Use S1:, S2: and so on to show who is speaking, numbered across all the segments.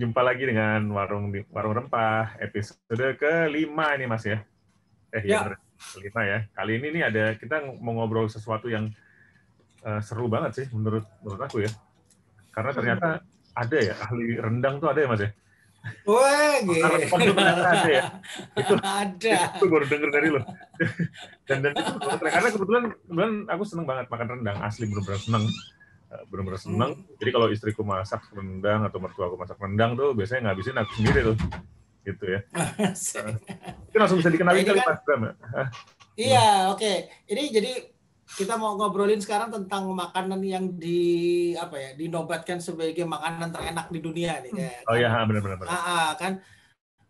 S1: jumpa lagi dengan warung warung rempah episode kelima ini mas ya. Eh ya, ya kelima ya. Kali ini nih ada kita mau ngobrol sesuatu yang uh, seru banget sih menurut menurut aku ya. Karena ternyata ada ya ahli rendang tuh ada ya mas ya.
S2: Wah, gitu.
S1: ada ya. Itu,
S2: ada.
S1: Itu baru denger dari lo. dan dan itu karena kebetulan kebetulan aku seneng banget makan rendang asli benar-benar seneng benar-benar seneng. Hmm. Jadi kalau istriku masak rendang atau mertua aku masak rendang tuh biasanya ngabisin aku sendiri tuh gitu ya. Itu langsung bisa dikenali kali kan, Mas Bram ya?
S2: Iya, oke. Okay. Ini jadi kita mau ngobrolin sekarang tentang makanan yang di apa ya dinobatkan sebagai makanan terenak di dunia nih.
S1: Ya, oh iya benar-benar.
S2: Ah, ah, kan.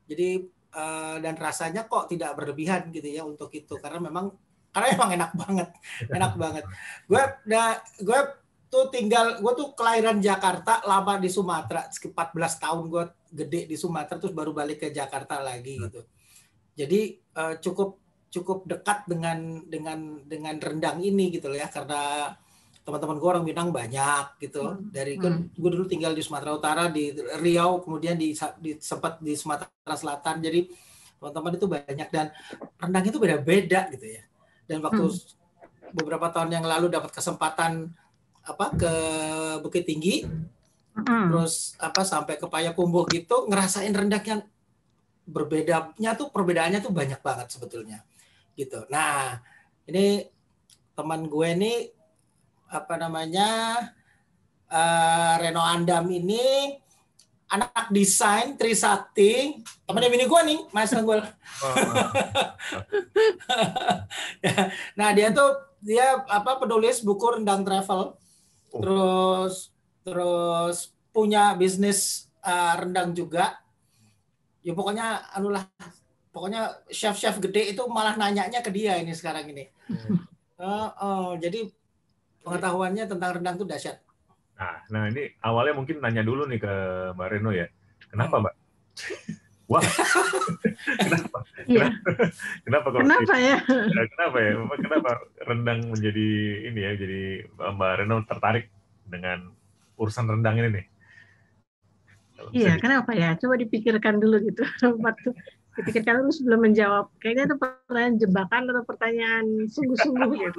S2: Jadi uh, dan rasanya kok tidak berlebihan gitu ya untuk itu karena memang karena emang enak banget, enak banget. Gue udah gue tuh tinggal gue tuh kelahiran Jakarta lama di Sumatera. 14 tahun gue gede di Sumatera terus baru balik ke Jakarta lagi hmm. gitu. Jadi uh, cukup cukup dekat dengan dengan dengan rendang ini gitu loh ya. Karena teman-teman gue orang Minang banyak gitu. Hmm. dari kan gue dulu tinggal di Sumatera Utara di Riau kemudian di, di sempat di Sumatera Selatan. Jadi teman-teman itu banyak. Dan rendang itu beda-beda gitu ya. Dan waktu hmm. beberapa tahun yang lalu dapat kesempatan apa ke Bukit Tinggi. Mm. terus apa sampai ke Payakumbuh gitu ngerasain rendang yang berbedanya tuh perbedaannya tuh banyak banget sebetulnya gitu. Nah ini teman gue ini apa namanya uh, Reno Andam ini anak desain Trisakti. Temannya bini gue nih Mas oh, nah dia tuh dia apa penulis buku rendang travel terus terus punya bisnis uh, rendang juga. Ya pokoknya anulah pokoknya chef chef gede itu malah nanyanya ke dia ini sekarang ini. Hmm. uh, uh, jadi pengetahuannya tentang rendang itu dahsyat.
S1: Nah nah ini awalnya mungkin nanya dulu nih ke mbak Reno ya. Kenapa mbak Wah, kenapa?
S3: Iya.
S1: Kenapa?
S3: Kenapa, kenapa ya?
S1: Kenapa ya? Kenapa rendang menjadi ini ya? Jadi Mbak Reno tertarik dengan urusan rendang ini nih?
S3: Iya, kenapa ya? Coba dipikirkan dulu gitu. Waktu dipikirkan dulu sebelum menjawab. Kayaknya itu pertanyaan jebakan atau pertanyaan sungguh-sungguh gitu.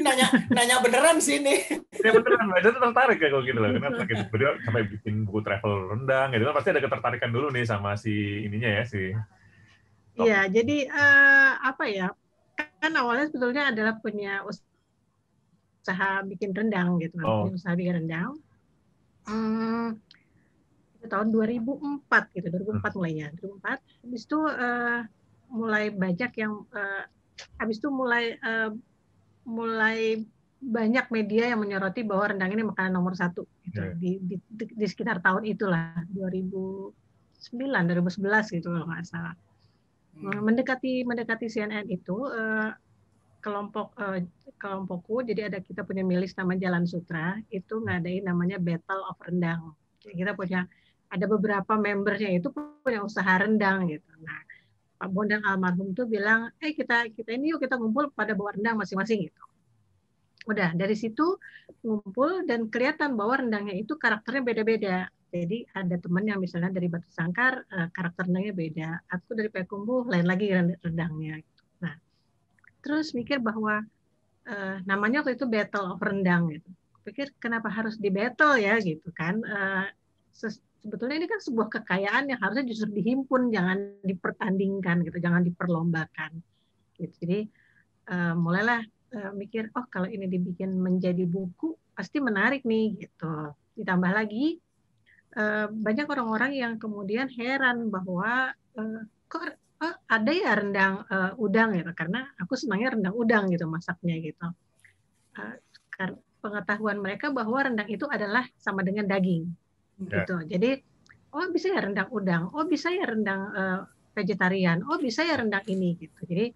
S2: nanya, nanya beneran sih ini.
S1: Ya beneran, Mbak. Itu tertarik ya kalau gitu loh. Kenapa gitu? Beliau sampai bikin buku travel rendang gitu pasti ada ketertarikan dulu nih sama si ininya ya si.
S3: Iya, jadi uh, apa ya? Kan awalnya sebetulnya adalah punya usaha bikin rendang gitu, oh. usaha bikin rendang. Hmm, tahun 2004 gitu 2004 hmm. mulainya 2004 habis itu uh, mulai banyak yang uh, habis itu mulai uh, mulai banyak media yang menyoroti bahwa rendang ini makanan nomor satu gitu yeah. di, di, di, di sekitar tahun itulah 2009 2011 gitu kalau nggak salah hmm. mendekati mendekati CNN itu uh, kelompok uh, kelompokku jadi ada kita punya milis nama Jalan Sutra itu ngadain namanya Battle of Rendang kita punya ada beberapa membernya itu punya usaha rendang gitu. Nah, Pak Bondan almarhum tuh bilang, eh kita kita ini yuk kita ngumpul pada bawa rendang masing-masing gitu. Udah dari situ ngumpul dan kelihatan bahwa rendangnya itu karakternya beda-beda. Jadi ada teman yang misalnya dari Batu Sangkar eh, karakter rendangnya beda. Aku dari Pekumbu lain lagi rendangnya. Gitu. Nah, terus mikir bahwa uh, namanya waktu itu battle of rendang gitu. Pikir kenapa harus di battle ya gitu kan? Uh, sebetulnya ini kan sebuah kekayaan yang harusnya justru dihimpun, jangan dipertandingkan gitu, jangan diperlombakan. Gitu. Jadi uh, mulailah uh, mikir, oh kalau ini dibikin menjadi buku pasti menarik nih gitu. Ditambah lagi uh, banyak orang-orang yang kemudian heran bahwa uh, kok oh, ada ya rendang uh, udang gitu, karena aku senangnya rendang udang gitu masaknya gitu. Uh, pengetahuan mereka bahwa rendang itu adalah sama dengan daging Ya. gitu. Jadi oh bisa ya rendang udang, oh bisa ya rendang uh, vegetarian, oh bisa ya rendang ini gitu. Jadi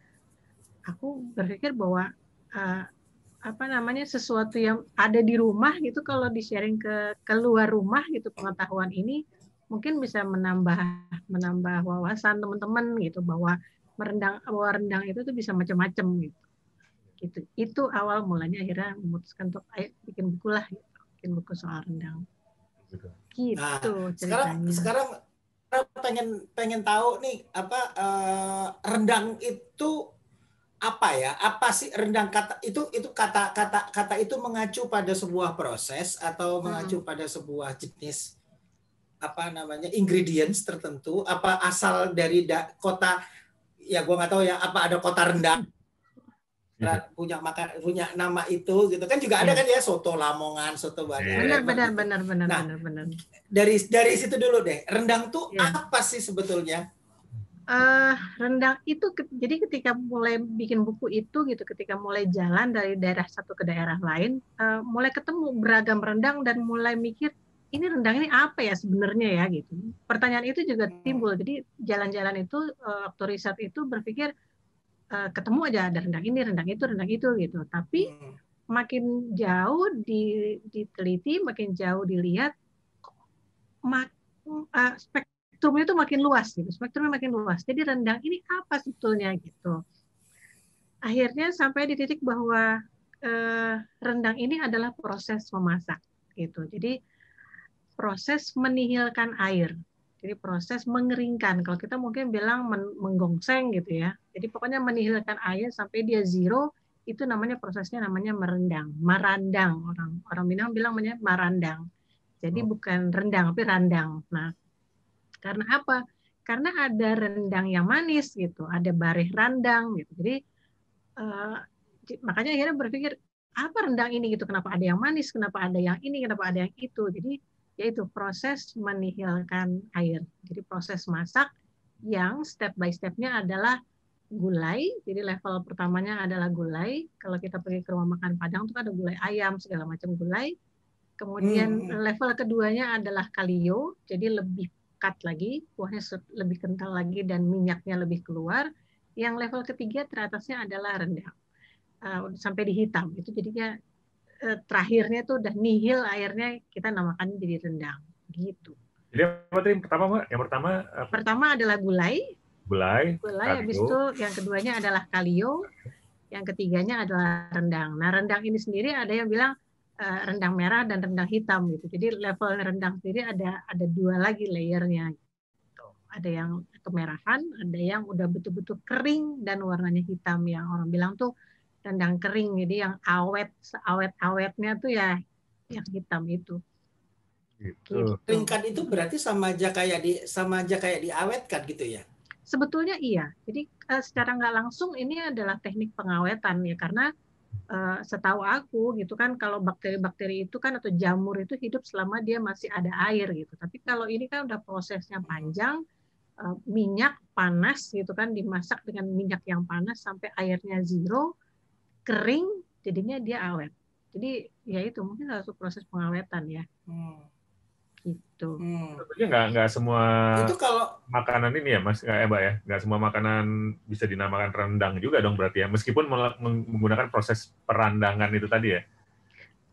S3: aku berpikir bahwa uh, apa namanya sesuatu yang ada di rumah gitu kalau di sharing ke keluar rumah gitu pengetahuan ini mungkin bisa menambah menambah wawasan teman-teman gitu bahwa merendang bahwa rendang itu tuh bisa macam-macam gitu gitu itu awal mulanya akhirnya memutuskan untuk ayo bikin buku lah gitu. bikin buku soal rendang
S2: Gitu. gitu nah, sekarang sekarang pengen pengen tahu nih apa uh, rendang itu apa ya? Apa sih rendang kata itu itu kata kata kata itu mengacu pada sebuah proses atau mengacu hmm. pada sebuah jenis apa namanya ingredients tertentu? Apa asal dari da, kota ya gua nggak tahu ya apa ada kota rendang iya. punya makan punya nama itu gitu. Kan juga ada iya. kan ya soto Lamongan soto Bandung
S3: benar benar benar benar nah, benar benar.
S2: dari dari situ dulu deh. Rendang tuh ya. apa sih sebetulnya?
S3: Uh, rendang itu jadi ketika mulai bikin buku itu gitu ketika mulai jalan dari daerah satu ke daerah lain uh, mulai ketemu beragam rendang dan mulai mikir ini rendang ini apa ya sebenarnya ya gitu. Pertanyaan itu juga hmm. timbul. Jadi jalan-jalan itu uh, waktu riset itu berpikir uh, ketemu aja ada rendang ini rendang itu rendang itu gitu. Tapi hmm. makin jauh diteliti makin jauh dilihat mak, uh, spek spektrumnya itu makin luas gitu. Spektrumnya makin luas. Jadi rendang ini apa sebetulnya gitu. Akhirnya sampai di titik bahwa eh, rendang ini adalah proses memasak gitu. Jadi proses menihilkan air jadi proses mengeringkan kalau kita mungkin bilang men menggongseng gitu ya jadi pokoknya menihilkan air sampai dia zero itu namanya prosesnya namanya merendang marandang orang orang Minang bilang namanya marandang jadi oh. bukan rendang tapi randang nah karena apa? Karena ada rendang yang manis gitu, ada barih randang gitu. Jadi uh, makanya akhirnya berpikir apa rendang ini gitu? Kenapa ada yang manis? Kenapa ada yang ini? Kenapa ada yang itu? Jadi yaitu proses menihilkan air. Jadi proses masak yang step by stepnya adalah gulai. Jadi level pertamanya adalah gulai. Kalau kita pergi ke rumah makan Padang itu ada gulai ayam segala macam gulai. Kemudian hmm. level keduanya adalah kalio, jadi lebih pekat lagi, kuahnya lebih kental lagi dan minyaknya lebih keluar. Yang level ketiga teratasnya adalah rendang uh, sampai di hitam. Itu jadinya uh, terakhirnya tuh udah nihil airnya kita namakan jadi rendang gitu.
S1: Jadi apa tadi pertama Mbak? Yang pertama
S3: apa? Pertama adalah gulai.
S1: Gulai.
S3: Gulai habis itu yang keduanya adalah kalio. Yang ketiganya adalah rendang. Nah, rendang ini sendiri ada yang bilang uh, rendang merah dan rendang hitam gitu. Jadi level rendang sendiri ada ada dua lagi layernya. Gitu. Ada yang kemerahan, ada yang udah betul-betul kering dan warnanya hitam yang orang bilang tuh rendang kering. Jadi yang awet, awet-awetnya tuh ya yang hitam itu.
S2: Gitu. Keringkan itu berarti sama aja kayak di sama aja kayak diawetkan gitu ya?
S3: Sebetulnya iya. Jadi uh, secara nggak langsung ini adalah teknik pengawetan ya karena uh, setahu aku gitu kan kalau bakteri-bakteri itu kan atau jamur itu hidup selama dia masih ada air gitu. Tapi kalau ini kan udah prosesnya panjang, uh, minyak panas gitu kan dimasak dengan minyak yang panas sampai airnya zero, kering, jadinya dia awet. Jadi ya itu mungkin harus proses pengawetan ya. Hmm gitu.
S1: Hmm. Tentunya nggak nggak semua itu kalau makanan ini ya mas ya mbak ya nggak semua makanan bisa dinamakan rendang juga dong berarti ya meskipun menggunakan proses perandangan itu tadi ya.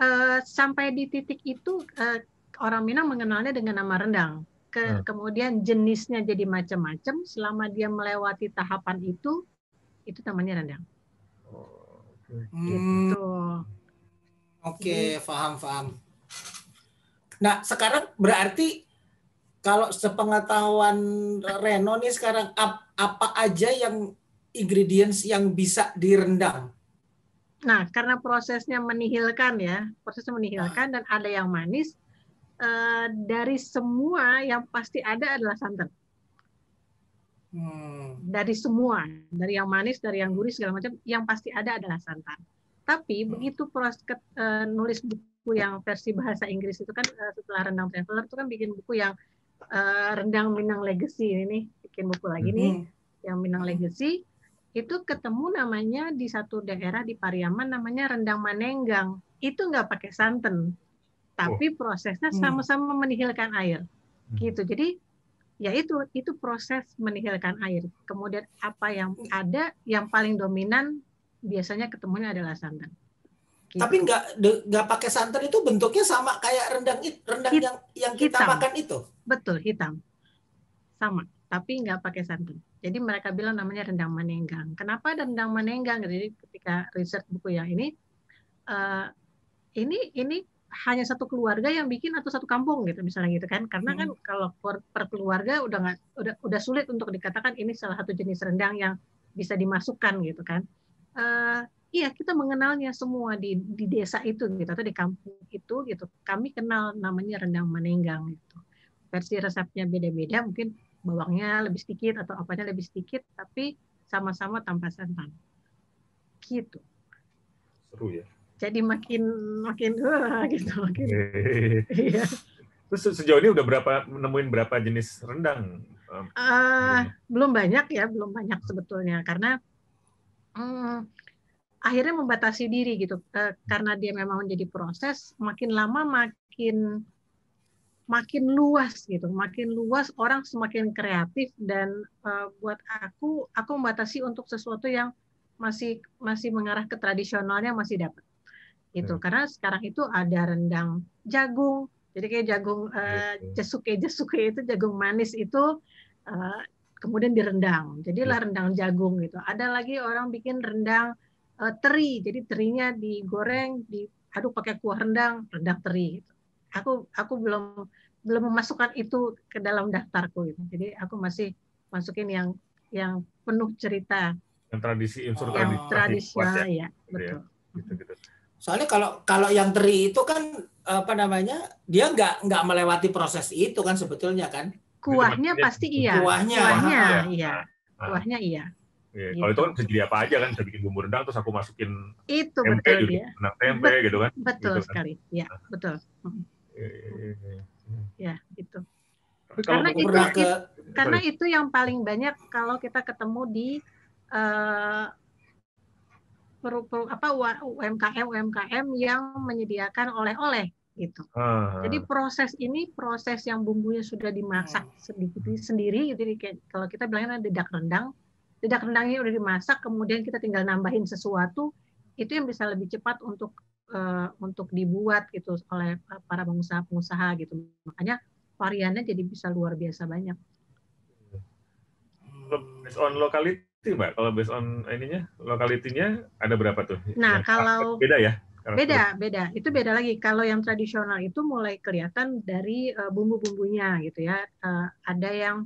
S3: Uh, sampai di titik itu uh, orang Minang mengenalnya dengan nama rendang. Ke, hmm. Kemudian jenisnya jadi macam-macam. Selama dia melewati tahapan itu, itu namanya rendang.
S2: Okay. Gitu. Oke, okay, paham paham. Nah, sekarang berarti kalau sepengetahuan Reno nih sekarang apa aja yang ingredients yang bisa direndang?
S3: Nah, karena prosesnya menihilkan ya, prosesnya menihilkan dan ada yang manis, eh, dari semua yang pasti ada adalah santan. Hmm. Dari semua, dari yang manis, dari yang gurih segala macam, yang pasti ada adalah santan. Tapi hmm. begitu proses uh, nulis buku yang versi bahasa Inggris itu kan uh, setelah Rendang Traveler itu kan bikin buku yang uh, Rendang Minang Legacy ini bikin buku lagi nih mm -hmm. yang Minang Legacy itu ketemu namanya di satu daerah di Pariaman namanya rendang manenggang itu nggak pakai santan tapi oh. prosesnya mm. sama-sama menihilkan air mm. gitu jadi ya itu itu proses menihilkan air kemudian apa yang ada yang paling dominan biasanya ketemunya adalah santan
S2: Gitu. Tapi nggak nggak pakai santan itu bentuknya sama kayak rendang rendang Hit, yang yang kita hitam. makan itu.
S3: Betul hitam, sama. Tapi nggak pakai santan. Jadi mereka bilang namanya rendang manenggang. Kenapa rendang manenggang? Jadi ketika riset buku yang ini, uh, ini ini hanya satu keluarga yang bikin atau satu kampung gitu misalnya gitu kan. Karena kan hmm. kalau per keluarga udah nggak udah udah sulit untuk dikatakan ini salah satu jenis rendang yang bisa dimasukkan gitu kan. Uh, iya kita mengenalnya semua di di desa itu gitu atau di kampung itu gitu. Kami kenal namanya rendang menenggang gitu. Versi resepnya beda-beda mungkin bawangnya lebih sedikit atau apanya lebih sedikit tapi sama-sama tanpa santan gitu.
S1: Seru ya
S3: jadi makin makin wah gitu makin. Iya.
S1: terus sejauh ini udah berapa nemuin berapa jenis rendang?
S3: Uh, belum banyak ya belum banyak sebetulnya. Karena um, akhirnya membatasi diri gitu. Uh, karena dia memang menjadi proses makin lama makin makin luas gitu. Makin luas orang semakin kreatif dan uh, buat aku aku membatasi untuk sesuatu yang masih masih mengarah ke tradisionalnya masih dapat itu hmm. karena sekarang itu ada rendang jagung. Jadi kayak jagung uh, jesuke jesuke itu jagung manis itu uh, kemudian direndang. Jadilah iya. rendang jagung gitu. Ada lagi orang bikin rendang uh, teri. Jadi terinya digoreng diaduk pakai kuah rendang rendang teri gitu. aku aku belum belum memasukkan itu ke dalam daftarku gitu. Jadi aku masih masukin yang yang penuh cerita
S1: yang tradisi unsur
S3: yang tradisi ya, ya. betul. Ya, gitu, gitu.
S2: Soalnya kalau kalau yang teri itu kan apa namanya dia nggak nggak melewati proses itu kan sebetulnya kan.
S3: Kuahnya pasti iya.
S2: Kuahnya.
S3: Kuahnya iya. iya. Kuahnya iya.
S1: Ya, gitu. Kalau itu kan bisa jadi apa aja kan, bisa bikin bumbu rendang terus aku masukin
S3: itu tempe, betul
S1: gitu,
S3: ya.
S1: Rendang tempe Bet, gitu kan.
S3: Betul
S1: gitu,
S3: kan. sekali. Ya, betul. Ya, itu. karena itu, ke, karena itu yang paling banyak kalau kita ketemu di uh, per, per, apa UMKM UMKM yang menyediakan oleh-oleh gitu. Uh. Jadi proses ini proses yang bumbunya sudah dimasak sedikit sendiri gitu. Jadi kayak, kalau kita bilangnya dedak rendang, dedak rendangnya udah dimasak, kemudian kita tinggal nambahin sesuatu, itu yang bisa lebih cepat untuk uh, untuk dibuat gitu oleh para pengusaha-pengusaha gitu. Makanya variannya jadi bisa luar biasa banyak.
S1: Based on locality mbak. Kalau based on ininya lokalitinya ada berapa tuh?
S3: Nah yang kalau
S1: beda ya?
S3: Beda beda. Itu beda lagi. Kalau yang tradisional itu mulai kelihatan dari uh, bumbu-bumbunya gitu ya. Uh, ada yang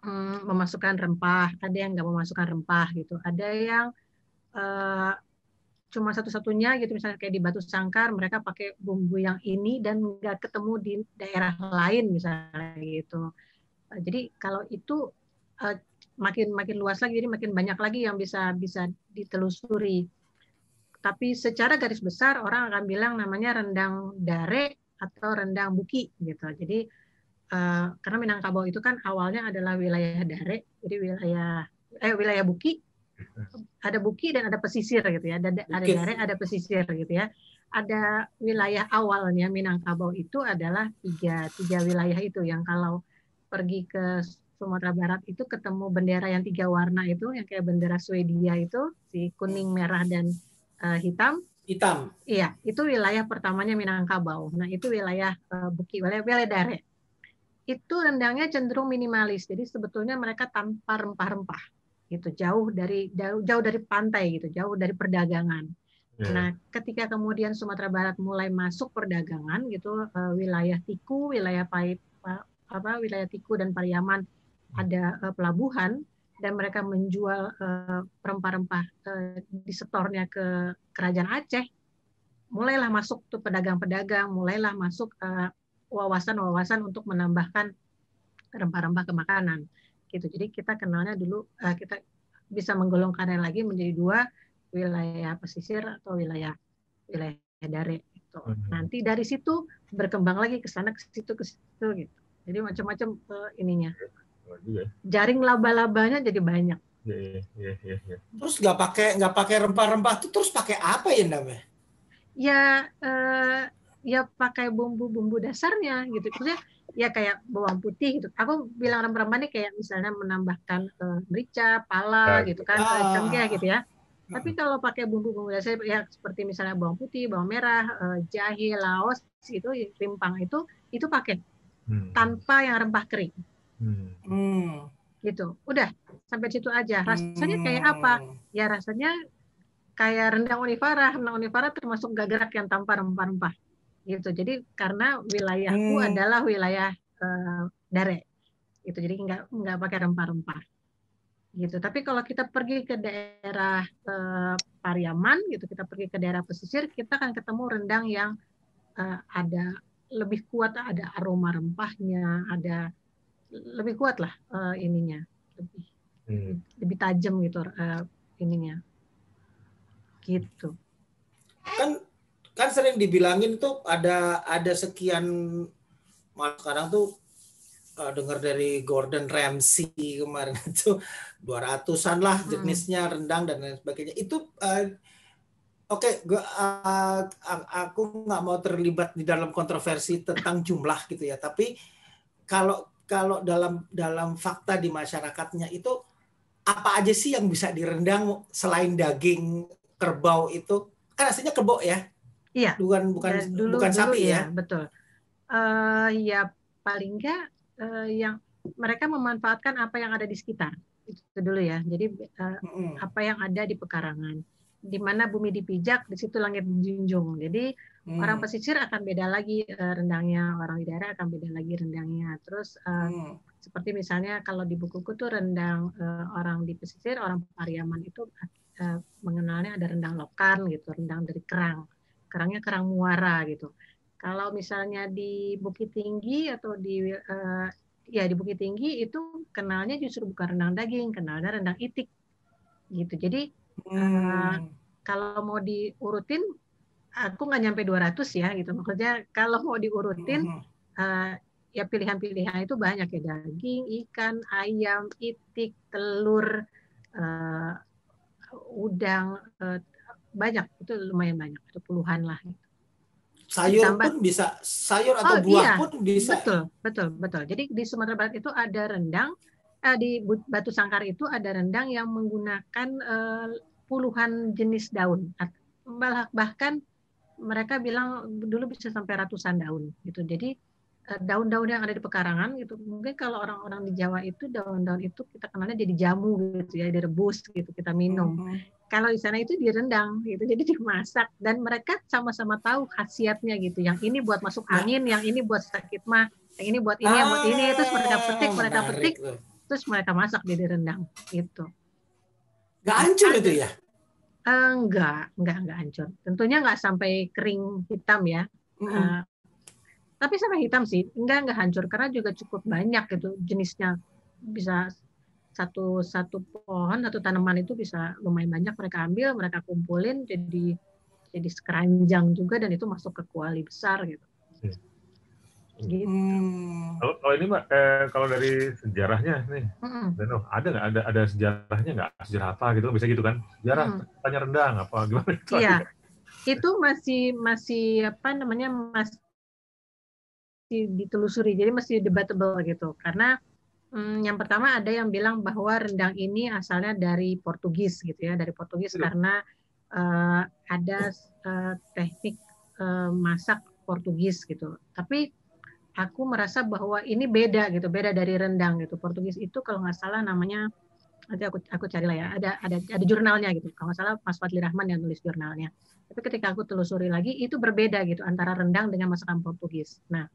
S3: um, memasukkan rempah ada yang nggak memasukkan rempah gitu. Ada yang uh, cuma satu-satunya gitu. Misalnya kayak di Batu Sangkar mereka pakai bumbu yang ini dan nggak ketemu di daerah lain misalnya gitu. Jadi kalau itu makin makin luas lagi jadi makin banyak lagi yang bisa bisa ditelusuri. Tapi secara garis besar orang akan bilang namanya rendang dare atau rendang buki gitu. Jadi uh, karena Minangkabau itu kan awalnya adalah wilayah dare jadi wilayah eh wilayah buki ada buki dan ada pesisir gitu ya. Ada ada dare ada pesisir gitu ya. Ada wilayah awalnya Minangkabau itu adalah tiga tiga wilayah itu yang kalau pergi ke Sumatera Barat itu ketemu bendera yang tiga warna itu yang kayak bendera Swedia itu si kuning merah dan uh, hitam.
S2: Hitam.
S3: Iya itu wilayah pertamanya Minangkabau. Nah itu wilayah uh, Buki wilayah wilayah Dare itu rendangnya cenderung minimalis jadi sebetulnya mereka tanpa rempah-rempah gitu. Jauh dari jauh, jauh dari pantai gitu. Jauh dari perdagangan. Yeah. nah ketika kemudian Sumatera Barat mulai masuk perdagangan gitu uh, wilayah Tiku wilayah Pai apa wilayah Tiku dan Pariaman ada uh, pelabuhan dan mereka menjual uh, rempah-rempah uh, di setornya ke kerajaan Aceh, mulailah masuk tuh pedagang-pedagang, mulailah masuk wawasan-wawasan uh, untuk menambahkan rempah-rempah ke makanan. Gitu. Jadi kita kenalnya dulu uh, kita bisa menggolongkannya lagi menjadi dua wilayah pesisir atau wilayah wilayah dare. Gitu. Hmm. Nanti dari situ berkembang lagi ke sana ke situ ke situ gitu. Jadi macam-macam uh, ininya. Ya. Jaring laba-labanya jadi banyak.
S1: Iya, iya, iya, iya. Ya.
S2: Terus nggak pakai nggak pakai rempah-rempah itu terus pakai apa ya namanya?
S3: Ya eh, ya pakai bumbu-bumbu dasarnya gitu. Maksudnya ya kayak bawang putih gitu. Aku bilang rempah-rempah ini kayak misalnya menambahkan eh, merica, pala nah, gitu kan, ah. cengkeh gitu ya. Tapi kalau pakai bumbu-bumbu dasar ya seperti misalnya bawang putih, bawang merah, eh, jahe, laos itu rimpang itu itu pakai hmm. tanpa yang rempah kering. Hmm. Gitu. Udah sampai situ aja. Rasanya kayak apa? Hmm. Ya rasanya kayak rendang univara. Rendang univara termasuk gagarak yang tanpa rempah-rempah. gitu. Jadi karena wilayahku hmm. adalah wilayah uh, dare, gitu. Jadi nggak nggak pakai rempah-rempah, gitu. Tapi kalau kita pergi ke daerah uh, Pariaman, gitu, kita pergi ke daerah pesisir, kita akan ketemu rendang yang uh, ada lebih kuat, ada aroma rempahnya, ada lebih kuat lah uh, ininya, lebih hmm. lebih tajam gitu uh, ininya, gitu.
S2: Kan kan sering dibilangin tuh ada ada sekian malah sekarang tuh uh, dengar dari Gordon Ramsay kemarin itu 200-an lah hmm. jenisnya hmm. rendang dan lain sebagainya. Itu uh, oke okay, gua uh, aku nggak mau terlibat di dalam kontroversi tentang jumlah gitu ya, tapi kalau kalau dalam dalam fakta di masyarakatnya itu apa aja sih yang bisa direndang selain daging kerbau itu? Kan aslinya kerbau ya?
S3: Iya.
S2: Bukan bukan ya, dulu, bukan dulu sapi ya.
S3: ya. Betul. Uh, ya paling enggak uh, yang mereka memanfaatkan apa yang ada di sekitar itu dulu ya. Jadi uh, mm-hmm. apa yang ada di pekarangan, di mana bumi dipijak, di situ langit dijunjung. Jadi mm. orang pesisir akan beda lagi uh, rendangnya, orang di daerah akan beda lagi rendangnya. Terus uh, seperti misalnya kalau di bukuku tuh rendang uh, orang di pesisir, orang Pariaman itu uh, mengenalnya ada rendang lokan gitu, rendang dari kerang kerangnya kerang muara gitu. Kalau misalnya di Bukit Tinggi atau di uh, ya di Bukit Tinggi itu kenalnya justru bukan rendang daging, kenalnya rendang itik gitu. Jadi hmm. uh, kalau mau diurutin aku nggak nyampe 200 ya gitu. Maksudnya kalau mau diurutin uh, ya pilihan-pilihan itu banyak ya. Daging, ikan, ayam, itik, telur, uh, udang, uh, banyak. Itu lumayan banyak. Ada puluhan lah
S2: sayur Ditambah, pun bisa sayur atau oh, buah iya, pun bisa.
S3: Betul betul betul. Jadi di Sumatera Barat itu ada rendang eh, di Batu Sangkar itu ada rendang yang menggunakan eh, puluhan jenis daun. Bahkan mereka bilang dulu bisa sampai ratusan daun gitu. Jadi eh, daun-daun yang ada di pekarangan gitu. Mungkin kalau orang-orang di Jawa itu daun-daun itu kita kenalnya jadi jamu gitu ya direbus gitu kita minum. Mm -hmm kalau di sana itu direndang gitu. Jadi dimasak. Dan mereka sama-sama tahu khasiatnya gitu. Yang ini buat masuk ya. angin yang ini buat sakit mah yang ini buat ini ah, yang buat ini. Terus mereka petik mereka petik. tuh. terus mereka masak jadi rendang gitu.
S2: Nggak hancur itu ya
S3: enggak enggak enggak hancur tentunya enggak sampai kering hitam ya mm -hmm. uh, tapi sampai hitam sih enggak enggak hancur karena juga cukup banyak gitu jenisnya bisa satu satu pohon atau tanaman itu bisa lumayan banyak mereka ambil mereka kumpulin jadi jadi sekeranjang juga dan itu masuk ke kuali besar gitu. Hmm.
S1: Gitu. Hmm. Kalau, kalau ini mbak, eh, kalau dari sejarahnya nih, hmm. Dano, ada nggak ada ada sejarahnya nggak sejarah apa gitu bisa gitu kan? Sejarah hmm. tanya rendang apa gimana
S3: itu? Iya, itu masih masih apa namanya masih ditelusuri jadi masih debatable gitu karena Hmm, yang pertama ada yang bilang bahwa rendang ini asalnya dari Portugis gitu ya, dari Portugis ya. karena uh, ada uh, teknik uh, masak Portugis gitu. Tapi aku merasa bahwa ini beda gitu, beda dari rendang gitu. Portugis itu kalau nggak salah namanya nanti aku aku cari lah ya. Ada ada ada jurnalnya gitu. Kalau nggak salah Mas Fadli Rahman yang nulis jurnalnya. Tapi ketika aku telusuri lagi itu berbeda gitu antara rendang dengan masakan Portugis. Nah,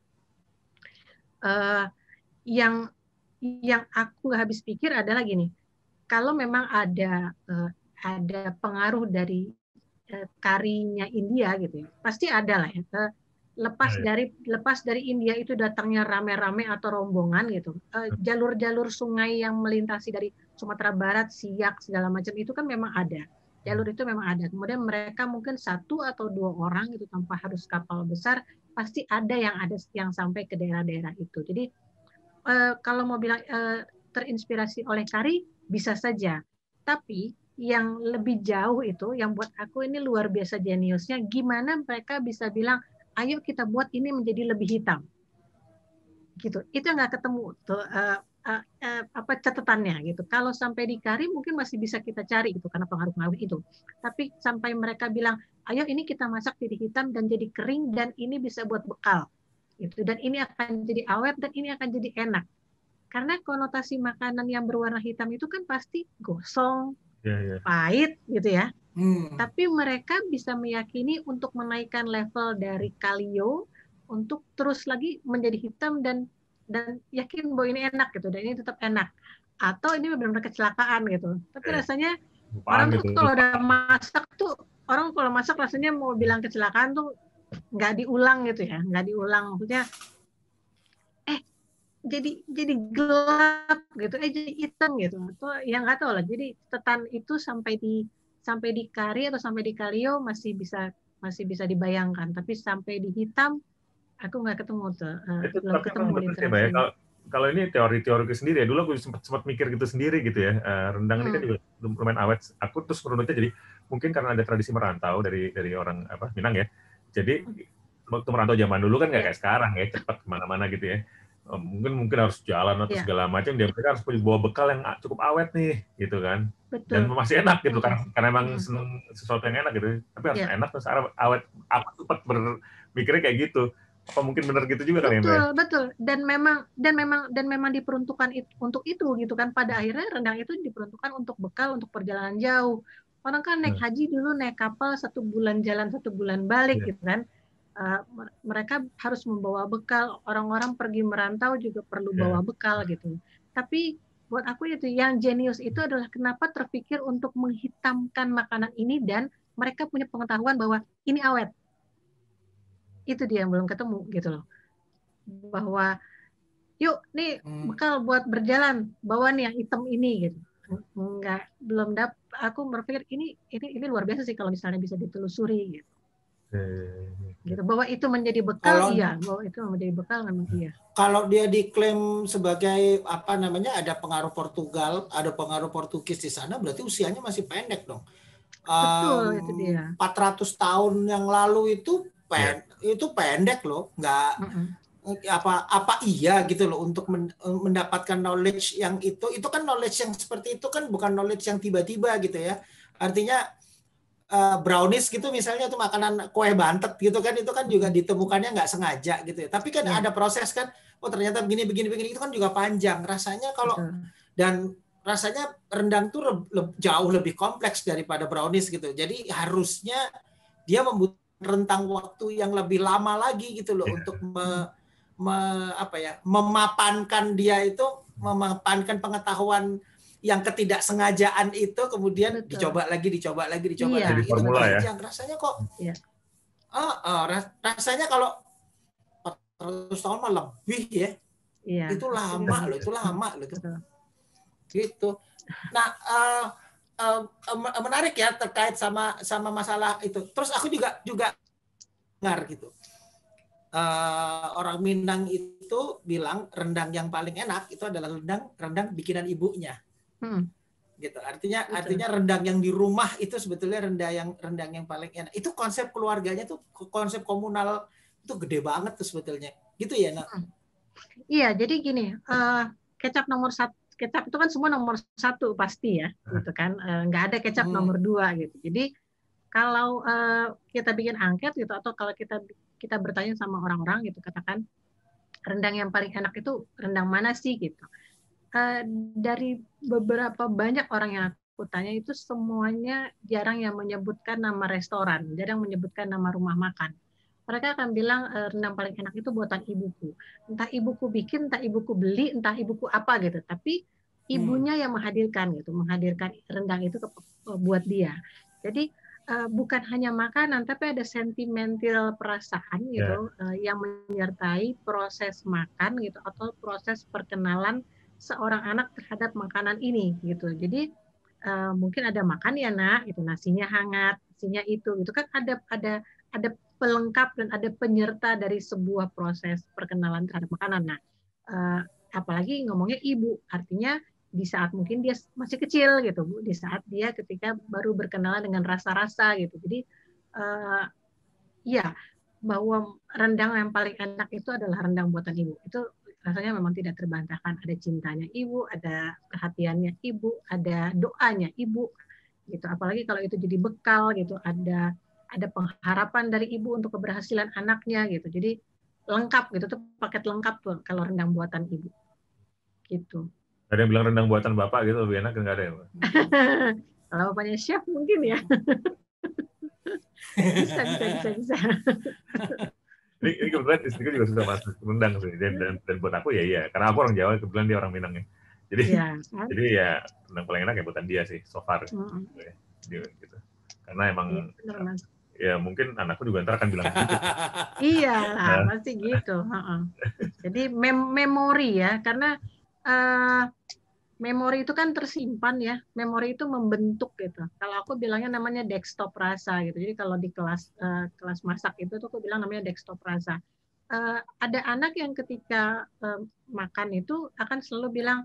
S3: uh, yang yang aku nggak habis pikir adalah gini, kalau memang ada uh, ada pengaruh dari uh, karinya India gitu ya, pasti ada lah ya. Uh, lepas ya. dari lepas dari India itu datangnya rame-rame atau rombongan gitu, jalur-jalur uh, sungai yang melintasi dari Sumatera Barat, Siak segala macam itu kan memang ada. Jalur itu memang ada. Kemudian mereka mungkin satu atau dua orang itu tanpa harus kapal besar, pasti ada yang ada yang sampai ke daerah-daerah itu. Jadi uh, kalau mau bilang uh, terinspirasi oleh Kari bisa saja. Tapi yang lebih jauh itu yang buat aku ini luar biasa jeniusnya gimana mereka bisa bilang ayo kita buat ini menjadi lebih hitam. Gitu. Itu nggak ketemu tuh uh, uh, uh, apa catatannya gitu. Kalau sampai di kari mungkin masih bisa kita cari gitu karena pengaruh-pengaruh itu. Tapi sampai mereka bilang ayo ini kita masak jadi hitam dan jadi kering dan ini bisa buat bekal. Gitu. Dan ini akan jadi awet dan ini akan jadi enak. Karena konotasi makanan yang berwarna hitam itu kan pasti gosong yeah, yeah. pahit gitu ya Hmm. Tapi mereka bisa meyakini untuk menaikkan level dari kalio untuk terus lagi menjadi hitam dan dan yakin bahwa ini enak gitu dan ini tetap enak atau ini benar-benar kecelakaan gitu. Tapi eh, rasanya orang gitu. tuh kalau udah masak tuh orang kalau masak rasanya mau bilang kecelakaan tuh nggak diulang gitu ya, nggak diulang maksudnya eh jadi jadi gelap gitu, eh jadi hitam gitu atau yang nggak tahu lah. Jadi tetan itu sampai di sampai di kari atau sampai di kalio masih bisa masih bisa dibayangkan, tapi sampai di hitam aku nggak ketemu tuh, uh, itu, belum ketemu
S1: ya, kalau, kalau ini teori-teori sendiri ya, dulu aku sempat sempat mikir gitu sendiri gitu ya, uh, rendang hmm. ini kan hmm. juga lumayan awet. Aku terus merunutnya jadi mungkin karena ada tradisi merantau dari dari orang apa Minang ya, jadi hmm. waktu merantau zaman dulu kan nggak kayak sekarang ya, cepat ke mana-mana gitu ya mungkin mungkin harus jalan atau yeah. segala macam dia mereka harus punya bawa bekal yang cukup awet nih gitu kan Betul. dan masih enak gitu kan karena emang hmm. seneng sesuatu yang enak gitu tapi harus yeah. enak terus awet aku sempat berpikirnya kayak gitu apa mungkin benar gitu juga
S3: kan
S1: ya
S3: betul betul dan memang dan memang dan memang diperuntukkan itu, untuk itu gitu kan pada akhirnya rendang itu diperuntukkan untuk bekal untuk perjalanan jauh orang kan naik hmm. haji dulu naik kapal satu bulan jalan satu bulan balik yeah. gitu kan uh, mereka harus membawa bekal. Orang-orang pergi merantau juga perlu yeah. bawa bekal gitu. Tapi buat aku itu yang jenius itu adalah kenapa terpikir untuk menghitamkan makanan ini dan mereka punya pengetahuan bahwa ini awet. Itu dia yang belum ketemu gitu loh. Bahwa yuk nih hmm. bekal buat berjalan, bawa nih yang hitam ini gitu. Enggak, belum dap aku berpikir ini ini ini luar biasa sih kalau misalnya bisa ditelusuri gitu gitu. Bahwa itu menjadi bekal kalau, iya bahwa itu menjadi bekal memang iya.
S2: Kalau dia diklaim sebagai apa namanya ada pengaruh Portugal ada pengaruh Portugis di sana berarti usianya masih pendek dong.
S3: Betul um, itu dia.
S2: 400 tahun yang lalu itu pen yeah. itu pendek loh nggak mm -mm. apa apa iya gitu loh untuk mendapatkan knowledge yang itu. Itu kan knowledge yang seperti itu kan bukan knowledge yang tiba-tiba gitu ya. Artinya uh, brownies gitu misalnya itu makanan kue bantet gitu kan itu kan juga ditemukannya nggak sengaja gitu ya. Tapi kan ya. ada proses kan oh ternyata begini begini begini itu kan juga panjang. Rasanya kalau Betul. dan rasanya rendang tuh le, le, jauh lebih kompleks daripada brownies gitu. Jadi harusnya dia membutuhkan rentang waktu yang lebih lama lagi gitu loh ya. untuk me, me, apa ya memapankan dia itu memapankan pengetahuan yang ketidaksengajaan itu kemudian Betul. dicoba lagi, dicoba lagi, dicoba iya. lagi.
S1: formula ya.
S2: Yang rasanya kok, iya. uh, uh, rasanya kalau 400 tahun mah lebih ya. Iya. Itu lama loh, itu lama loh. Itu. Gitu. Nah, uh, uh, menarik ya terkait sama sama masalah itu. Terus aku juga juga dengar gitu. Uh, orang Minang itu bilang rendang yang paling enak itu adalah rendang rendang bikinan ibunya. Hmm. Gitu. Artinya Betul. artinya rendang yang di rumah itu sebetulnya rendang yang rendang yang paling enak. Itu konsep keluarganya tuh konsep komunal itu gede banget tuh sebetulnya. Gitu ya, nak? Hmm.
S3: Iya, jadi gini, uh, kecap nomor satu kecap itu kan semua nomor satu pasti ya, gitu kan. Uh, nggak ada kecap hmm. nomor dua gitu. Jadi kalau uh, kita bikin angket gitu atau kalau kita kita bertanya sama orang-orang gitu katakan rendang yang paling enak itu rendang mana sih gitu uh, dari beberapa banyak orang yang aku tanya itu semuanya jarang yang menyebutkan nama restoran, jarang menyebutkan nama rumah makan. Mereka akan bilang e, rendang paling enak itu buatan ibuku. Entah ibuku bikin, entah ibuku beli, entah ibuku apa gitu. Tapi ibunya hmm. yang menghadirkan gitu, menghadirkan rendang itu ke, buat dia. Jadi uh, bukan hanya makanan, tapi ada sentimental perasaan gitu yeah. uh, yang menyertai proses makan gitu atau proses perkenalan seorang anak terhadap makanan ini gitu. Jadi uh, mungkin ada makan ya nak, itu nasinya hangat, nasinya itu, itu kan ada ada ada pelengkap dan ada penyerta dari sebuah proses perkenalan terhadap makanan. Nah, uh, apalagi ngomongnya ibu, artinya di saat mungkin dia masih kecil gitu bu, di saat dia ketika baru berkenalan dengan rasa-rasa gitu. Jadi uh, ya bahwa rendang yang paling enak itu adalah rendang buatan ibu. Itu rasanya memang tidak terbantahkan. Ada cintanya ibu ada perhatiannya ibu ada doanya ibu gitu. Apalagi kalau itu jadi bekal gitu. Ada ada pengharapan dari ibu untuk keberhasilan anaknya gitu. Jadi lengkap gitu. Tuh paket lengkap tuh kalau rendang buatan ibu gitu.
S1: Ada yang bilang rendang buatan bapak gitu. Lebih enak nggak ada ya
S3: Kalau bapaknya chef mungkin ya. bisa, bisa, bisa, bisa.
S1: ini, ini kebetulan istriku juga sudah masuk rendang sih. Dan, dan, dan buat aku ya iya. Karena aku orang Jawa, kebetulan dia orang Minang ya. Jadi, ya, jadi ya rendang paling enak ya buatan dia sih, so far. Mm -hmm. gitu, gitu. Karena emang ya, bener, ya mungkin anakku juga ntar akan bilang gitu.
S3: iya lah, nah. pasti gitu. Jadi mem memori ya, karena uh, memori itu kan tersimpan ya. Memori itu membentuk gitu. Kalau aku bilangnya namanya desktop rasa gitu. Jadi kalau di kelas uh, kelas masak itu tuh aku bilang namanya desktop rasa. Uh, ada anak yang ketika uh, makan itu akan selalu bilang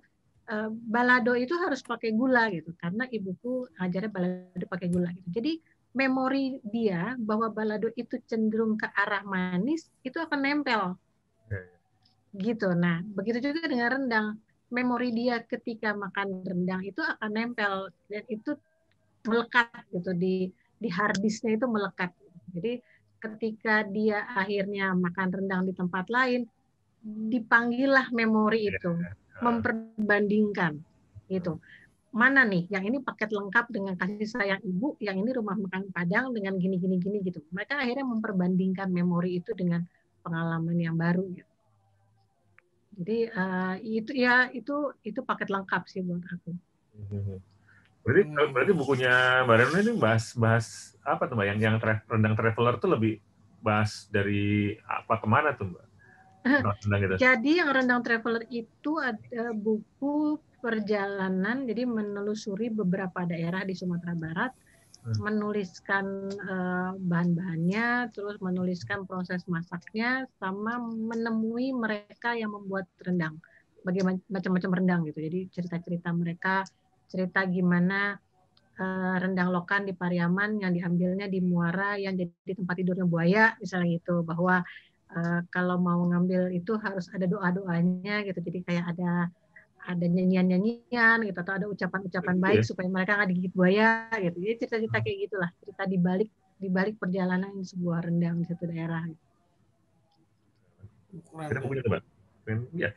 S3: uh, balado itu harus pakai gula gitu karena ibuku ajarnya balado pakai gula gitu. Jadi memori dia bahwa balado itu cenderung ke arah manis itu akan nempel gitu nah begitu juga dengan rendang memori dia ketika makan rendang itu akan nempel dan itu melekat gitu di di harddisknya itu melekat jadi ketika dia akhirnya makan rendang di tempat lain dipanggillah memori itu memperbandingkan gitu mana nih yang ini paket lengkap dengan kasih sayang ibu, yang ini rumah makan Padang dengan gini gini gini gitu. Mereka akhirnya memperbandingkan memori itu dengan pengalaman yang baru gitu. Jadi uh, itu ya itu itu paket lengkap sih buat aku.
S1: Berarti berarti bukunya Mbak Reno ini bahas bahas apa tuh Mbak? Yang yang tra rendang traveler tuh lebih bahas dari apa ke mana tuh Mbak?
S3: Gitu. Jadi yang rendang traveler itu ada buku perjalanan jadi menelusuri beberapa daerah di Sumatera Barat hmm. Menuliskan uh, bahan-bahannya terus menuliskan proses masaknya sama menemui mereka yang membuat rendang. Bagaimana macam-macam rendang gitu. Jadi cerita-cerita mereka cerita gimana uh, rendang lokan di Pariaman yang diambilnya di Muara yang jadi tempat tidurnya buaya misalnya gitu. Bahwa uh, kalau mau ngambil itu harus ada doa-doanya gitu. Jadi kayak ada ada nyanyian-nyanyian gitu atau ada ucapan-ucapan baik yeah. supaya mereka nggak digigit buaya gitu. Jadi cerita-cerita kayak gitulah, cerita di balik di balik perjalanan sebuah rendang di satu daerah. Gitu.
S1: Kita punya coba. Ya,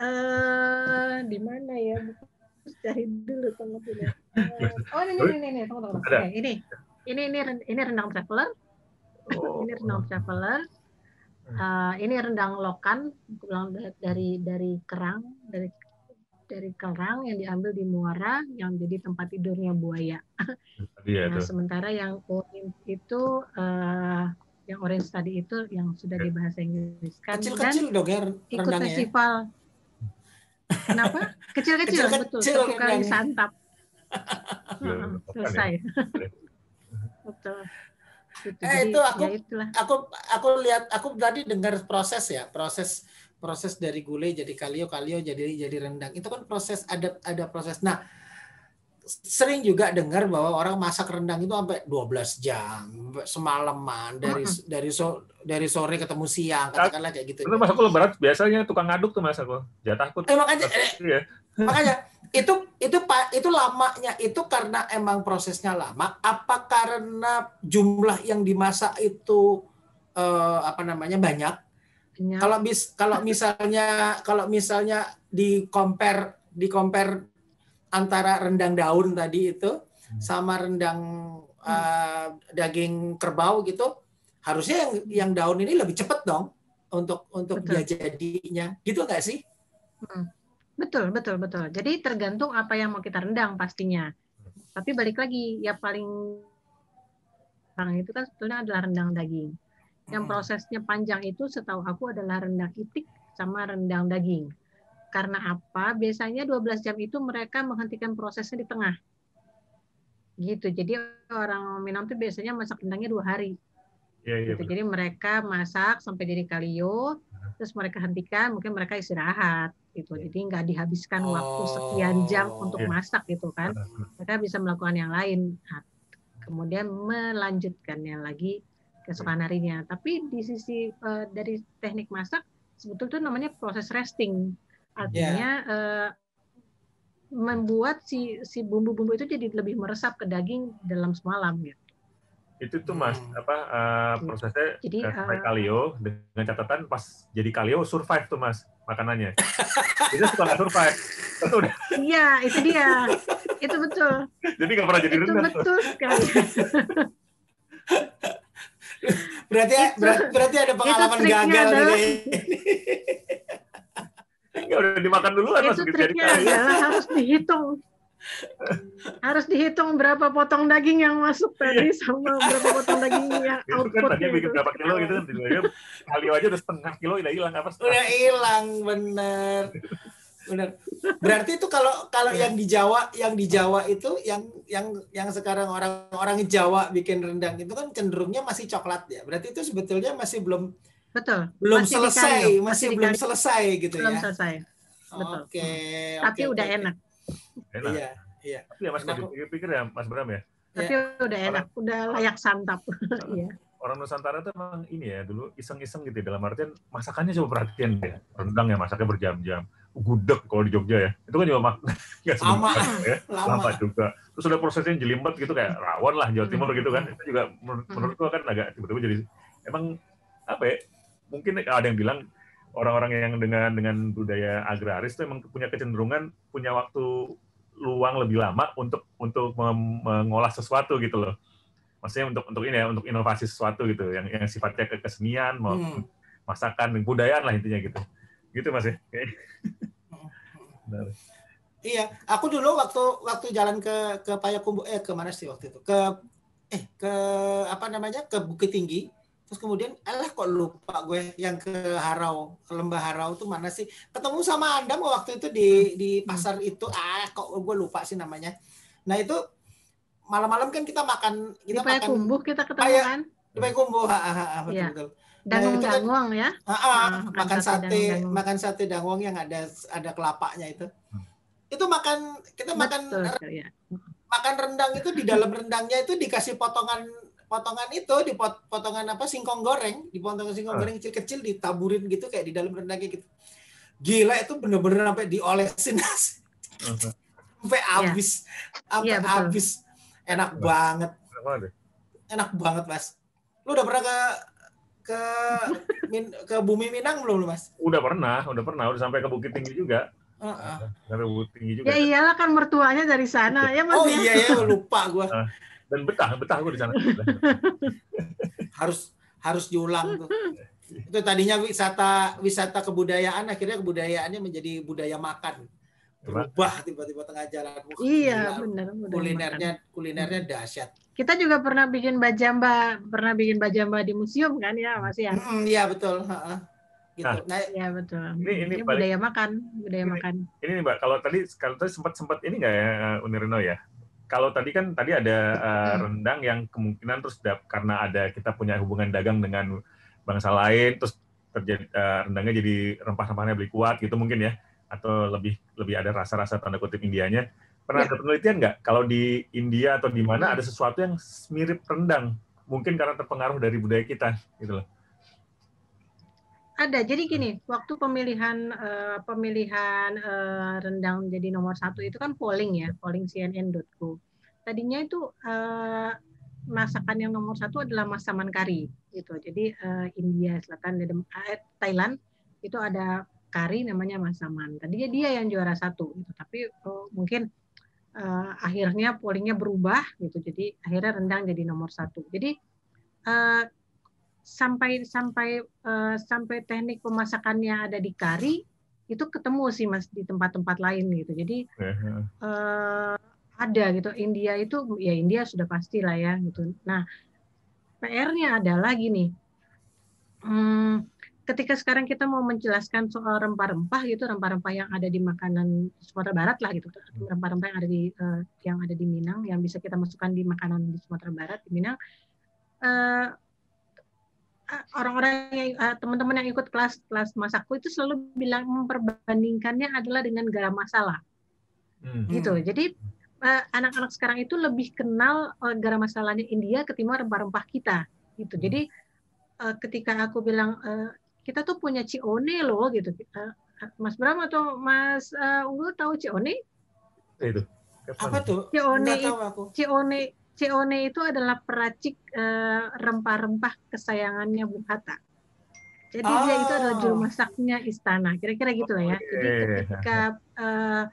S3: uh, di mana ya? Cari dulu tunggu dulu. Uh, oh ini ini ini, ini. tunggu tunggu. Oke, ini ini ini ini rendang traveler. Oh. ini rendang traveler Uh, ini rendang lokan, dari dari kerang, dari dari kerang yang diambil di muara yang jadi tempat tidurnya buaya. Ya, nah, sementara yang orange itu uh, yang orange tadi itu yang sudah ya. dibahasa Inggris
S2: kan kecil-kecil dong ya
S3: ikut festival. Kenapa? Kecil-kecil betul, satu kali santap. selesai. betul.
S2: Gitu. Eh Jadi, itu aku ya aku aku lihat aku tadi dengar proses ya proses proses dari gulai jadi kalio kalio jadi jadi rendang itu kan proses ada ada proses. Nah sering juga dengar bahwa orang masak rendang itu sampai 12 jam semalaman dari uh dari so, dari sore ketemu siang katakanlah kayak gitu.
S1: Itu masak berat biasanya tukang ngaduk tuh mas aku. Takut.
S2: Eh, makanya eh, ya. makanya itu itu pak itu lamanya itu karena emang prosesnya lama apa karena jumlah yang dimasak itu eh, apa namanya banyak ya. kalau bis kalau misalnya kalau misalnya di compare di compare antara rendang daun tadi itu hmm. sama rendang uh, daging kerbau gitu harusnya yang yang daun ini lebih cepat dong untuk untuk dia jadinya gitu nggak sih?
S3: Hmm. Betul, betul, betul. Jadi tergantung apa yang mau kita rendang pastinya. Tapi balik lagi, ya paling orang itu kan sebetulnya adalah rendang daging. Yang hmm. prosesnya panjang itu setahu aku adalah rendang itik sama rendang daging. Karena apa? Biasanya 12 jam itu mereka menghentikan prosesnya di tengah. Gitu. Jadi orang Minang itu biasanya masak rendangnya dua hari. Ya, ya, gitu. Jadi mereka masak sampai jadi kalio, terus mereka hentikan, mungkin mereka istirahat gitu. Jadi nggak dihabiskan oh. waktu sekian jam oh. untuk yeah. masak gitu kan. Mereka bisa melakukan yang lain. Nah, kemudian melanjutkannya lagi keesokan harinya. Tapi di sisi uh, dari teknik masak sebetulnya itu namanya proses resting. Artinya yeah. uh, membuat si si bumbu-bumbu itu jadi lebih meresap ke daging dalam semalam gitu.
S1: itu tuh mas
S2: Hmm.
S1: apa uh, prosesnya
S3: Jadi,
S1: sampai
S3: uh,
S1: kalio dengan catatan pas jadi kalio survive tuh mas makanannya itu suka nggak survive itu udah
S3: Iya, itu dia. Itu betul.
S1: jadi nggak pernah jadi
S3: Itu
S1: rendang tuh.
S3: betul sekali.
S2: Berarti
S3: Itu-
S2: berarti, berarti ada pengalaman
S3: triknya
S2: gagal nih.
S3: adalah-
S1: Nggak, Ya udah dimakan duluan mas
S3: itu
S1: jadi
S3: triknya
S1: kalio
S3: adalah harus dihitung. Harus dihitung berapa potong daging yang masuk tadi sama berapa potong daging yang
S1: itu kan bikin
S3: itu.
S1: berapa kilo gitu kan kalio aja udah setengah kilo udah hilang apa setengah
S2: Udah hilang bener. Bener. Berarti itu kalau kalau
S3: Iya.
S2: yang di Jawa, yang di Jawa itu yang yang yang sekarang orang-orang Jawa bikin rendang itu kan cenderungnya masih coklat ya. Berarti itu sebetulnya masih belum
S3: Betul.
S2: belum
S3: Masih
S2: selesai,
S3: dikari,
S2: masih,
S3: di
S2: belum selesai gitu
S3: belum
S2: ya.
S3: selesai. betul.
S2: Oke.
S3: Tapi
S2: oke,
S3: udah
S2: oke.
S3: enak.
S1: Enak
S2: Iya, iya.
S1: tapi ya mas dipikir-pikir ya mas Bram ya
S3: Tapi udah enak, udah layak santap. Iya.
S1: orang Nusantara tuh emang ini ya dulu iseng-iseng gitu ya, dalam artian masakannya coba perhatian deh rendang ya masaknya berjam-jam gudeg kalau di Jogja ya itu kan juga mak nggak
S2: Lama.
S1: ya
S2: Lama.
S1: lama juga terus udah prosesnya jelimet gitu kayak rawon lah Jawa Timur gitu kan itu juga menurut,
S3: Hmm.
S1: menurut gua kan agak tiba-tiba jadi emang apa ya mungkin ada yang bilang orang-orang yang dengan dengan budaya agraris itu emang punya kecenderungan punya waktu luang lebih lama untuk untuk mengolah sesuatu gitu loh maksudnya untuk untuk ini ya untuk inovasi sesuatu gitu yang yang sifatnya ke kesenian mau
S2: Hmm.
S1: masakan budayaan lah intinya gitu gitu mas ya Kayaknya. Benar.
S2: Iya, aku dulu waktu waktu jalan ke ke Payakumbuh eh ke mana sih waktu itu? Ke eh ke apa namanya? ke Bukit Tinggi. Terus kemudian alah kok lupa gue yang ke Harau, ke Lembah Harau tuh mana sih? Ketemu sama Andam waktu itu di di pasar itu. Ah, kok gue lupa sih namanya. Nah, itu malam-malam kan kita makan
S3: Di
S2: kita makan
S3: Payakumbuh kita ketemu
S2: Paya-
S3: kan.
S2: di Payakumbuh. Ah, ah, ah, betul
S3: Iya.
S2: betul.
S3: Dangung
S2: itu kan-
S3: danguang ya.
S2: Ah, makan,
S3: makan sate
S2: sate,
S3: dangwong.
S2: makan sate dangwong yang ada ada kelapanya itu.
S1: Hmm.
S2: Itu makan kita makan
S3: Betul sekali ya.
S2: makan rendang itu di dalam rendangnya itu dikasih potongan potongan itu di pot- potongan apa singkong goreng, di potongan singkong
S1: Ah.
S2: goreng kecil-kecil ditaburin gitu kayak di dalam rendangnya gitu. Gila itu bener-bener sampai diolesin nasi. sampai habis. Sampai
S3: Iya, betul.
S2: habis. Enak
S1: Betul.
S2: banget.
S1: Enak banget?
S2: Enak banget, Mas. Lu udah pernah ke ke Min- ke Bumi Minang belum lu, Mas?
S1: udah pernah udah pernah udah sampai ke Bukit Tinggi juga
S2: Heeh.
S1: sampai Bukit Tinggi juga
S3: Ya iyalah kan mertuanya dari sana ya Mas.
S2: Oh
S3: ya?
S2: iya ya lupa gua.
S1: Dan betah betah gue di sana
S2: harus harus diulang tuh. Itu tadinya wisata wisata kebudayaan akhirnya kebudayaannya menjadi budaya makan. Berubah tiba-tiba tengah jalan. Wah,
S3: Iya benar. benar,
S2: Kulinernya
S3: makan.
S2: kulinernya dahsyat.
S3: Kita juga pernah bikin bajamba, pernah bikin bajamba di museum kan ya Mas ya.
S2: Mm, Iya betul. Heeh. Gitu.
S1: Nah,
S2: Nah,
S3: Iya betul.
S1: Ini- ini
S3: Ini
S1: balik-
S3: budaya makan, budaya
S1: Ini-
S3: makan.
S1: ini nih mbak kalau tadi kalau tadi sempat sempat ini nggak ya Unirino ya kalau tadi kan tadi ada uh, rendang yang kemungkinan terus dap- karena ada kita punya hubungan dagang dengan bangsa lain terus terjadi uh, rendangnya jadi rempah-rempahnya lebih kuat gitu mungkin ya atau lebih lebih ada rasa-rasa tanda kutip Indianya. Pernah
S3: Ya.
S1: ada penelitian nggak? Kalau di India atau di mana ada sesuatu yang mirip rendang mungkin karena terpengaruh dari budaya kita gitu loh
S3: Ada. Jadi gini, waktu pemilihan eh, pemilihan eh, rendang jadi nomor satu itu kan polling ya, polling cnn.co. Tadinya itu eh, masakan yang nomor satu adalah masaman kari gitu. Jadi eh, India Selatan, dan Thailand itu ada kari namanya masaman. Tadinya dia yang juara satu gitu. Tapi eh, mungkin eh, akhirnya pollingnya berubah gitu. Jadi akhirnya rendang jadi nomor satu. Jadi eh, sampai sampai eh, sampai teknik pemasakannya ada di kari itu ketemu sih mas di tempat-tempat lain gitu. Jadi eh, ada gitu. India itu ya India sudah pasti lah ya gitu. Nah PR-nya adalah gini hmm, ketika sekarang kita mau menjelaskan soal rempah-rempah gitu rempah-rempah yang ada di makanan Sumatera Barat lah gitu. Rempah-rempah yang ada di eh, yang ada di Minang yang bisa kita masukkan di makanan di Sumatera Barat di Minang orang-orang yang eh, teman-teman yang ikut kelas kelas masakku itu selalu bilang memperbandingkannya adalah dengan garam masala
S1: Hmm.
S3: gitu. Jadi eh, anak-anak sekarang itu lebih kenal eh, garam masalahnya India ketimbang rempah-rempah kita gitu. Jadi eh, ketika aku bilang eh, kita tuh punya cione loh gitu. Eh, Mas Bram atau Mas eh, Unggul tahu cione?
S1: itu
S2: apa tuh?
S3: Cione
S2: tahu aku.
S3: cione Ceone itu adalah peracik uh, rempah-rempah kesayangannya Bung Hatta. Jadi oh. dia itu adalah juru masaknya istana, kira-kira gitu lah ya. Jadi ketika uh,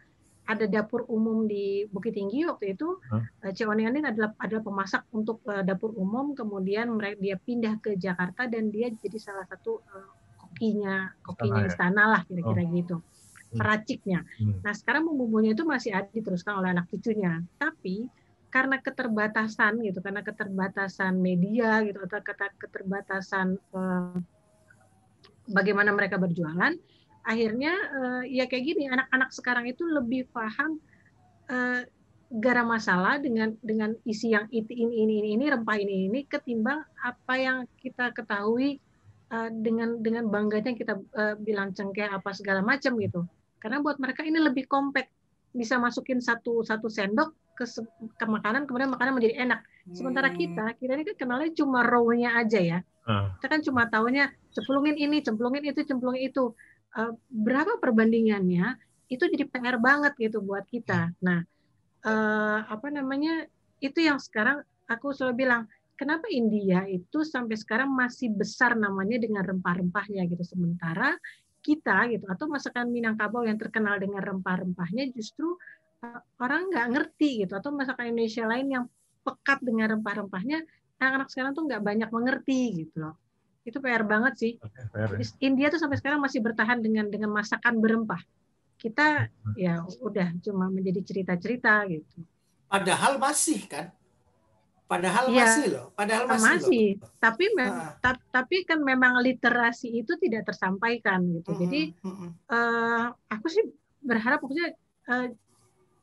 S3: ada dapur umum di Bukit Tinggi waktu itu, huh? uh, Ceone ini adalah adalah pemasak untuk uh, dapur umum, kemudian mereka dia pindah ke Jakarta dan dia jadi salah satu uh, kokinya kokinya istana, ya? istana lah kira-kira oh. gitu hmm. peraciknya. Hmm. Nah sekarang bumbunya itu masih ada diteruskan oleh anak cucunya, tapi karena keterbatasan gitu, karena keterbatasan media gitu atau kata keterbatasan eh, bagaimana mereka berjualan, akhirnya eh, ya kayak gini anak-anak sekarang itu lebih paham eh, garam masalah dengan dengan isi yang ini ini ini ini rempah ini ini ketimbang apa yang kita ketahui uh, dengan dengan bangganya kita bilang cengkeh apa segala macam gitu. Karena buat mereka ini lebih kompak bisa masukin satu satu sendok ke, ke makanan kemudian makanan menjadi enak. Sementara hmm. kita kita ini kan kenalnya cuma raw-nya aja ya. Uh. Kita kan cuma tahunya cemplungin ini, cemplungin itu, cemplungin itu. Uh, berapa perbandingannya itu jadi PR banget gitu buat kita. Nah, uh, apa namanya? Itu yang sekarang aku selalu bilang, kenapa India itu sampai sekarang masih besar namanya dengan rempah-rempahnya gitu. Sementara kita gitu atau masakan Minangkabau yang terkenal dengan rempah-rempahnya justru Eh, orang nggak ngerti gitu atau masakan Indonesia lain yang pekat dengan rempah-rempahnya anak-anak sekarang tuh nggak banyak mengerti gitu loh itu PR banget sih okay, PR, ya. India tuh sampai sekarang masih bertahan dengan dengan masakan berempah kita hmm. ya udah cuma menjadi cerita-cerita gitu
S2: padahal masih kan padahal ya, masih loh padahal masih,
S3: masih. Loh. tapi ah. ta tapi kan memang literasi itu tidak tersampaikan gitu -hmm. jadi -hmm. uh, aku sih berharap maksudnya uh,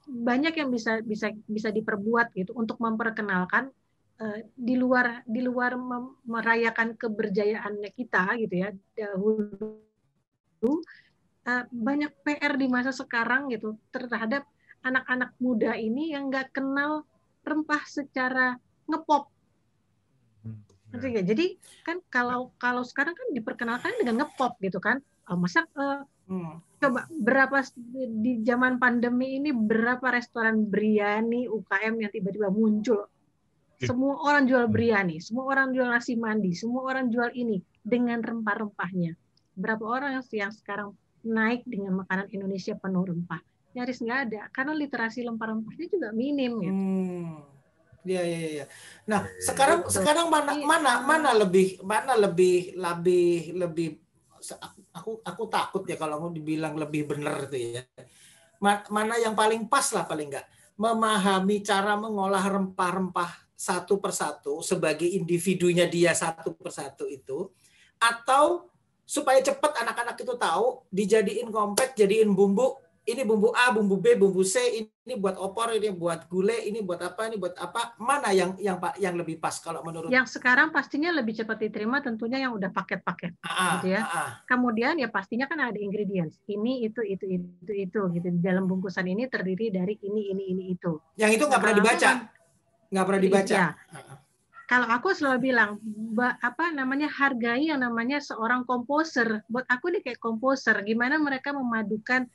S3: banyak yang bisa bisa bisa diperbuat gitu untuk memperkenalkan uh, di luar di luar merayakan keberjayaannya kita gitu ya dahulu uh, banyak PR di masa sekarang gitu terhadap anak-anak muda ini yang nggak kenal rempah secara ngepop. Hmm, ya. Jadi kan kalau kalau sekarang kan diperkenalkan dengan ngepop gitu kan, oh, masak uh, Hmm. Coba berapa di zaman pandemi ini berapa restoran biryani UKM yang tiba-tiba muncul? Iya. Semua orang jual biryani, semua orang jual nasi mandi, semua orang jual ini dengan rempah-rempahnya. Berapa orang yang sekarang naik dengan makanan Indonesia penuh rempah? Nyaris nggak ada, karena literasi rempah-rempahnya juga minim. Gitu.
S2: Hmm. Iya iya iya. Nah sekarang sekarang mana mana mana lebih mana lebih lebih lebih aku aku takut ya kalau mau dibilang lebih benar itu ya. Mana yang paling pas lah paling enggak memahami cara mengolah rempah-rempah satu persatu sebagai individunya dia satu persatu itu atau supaya cepat anak-anak itu tahu dijadiin kompak jadiin bumbu ini bumbu A, bumbu B, bumbu C, ini buat opor, ini buat gulai, ini buat apa, ini buat apa? Mana yang yang Pak yang lebih pas kalau menurut?
S3: Yang sekarang pastinya lebih cepat diterima tentunya yang udah paket-paket, ah, ah, gitu ya. Ah, ah. Kemudian ya pastinya kan ada ingredients, ini itu itu itu itu gitu. Di dalam bungkusan ini terdiri dari ini ini ini itu.
S2: Yang itu nggak pernah dibaca, nggak pernah dibaca. Ya.
S3: Kalau aku selalu bilang, apa namanya hargai yang namanya seorang komposer. Buat aku nih kayak komposer, gimana mereka memadukan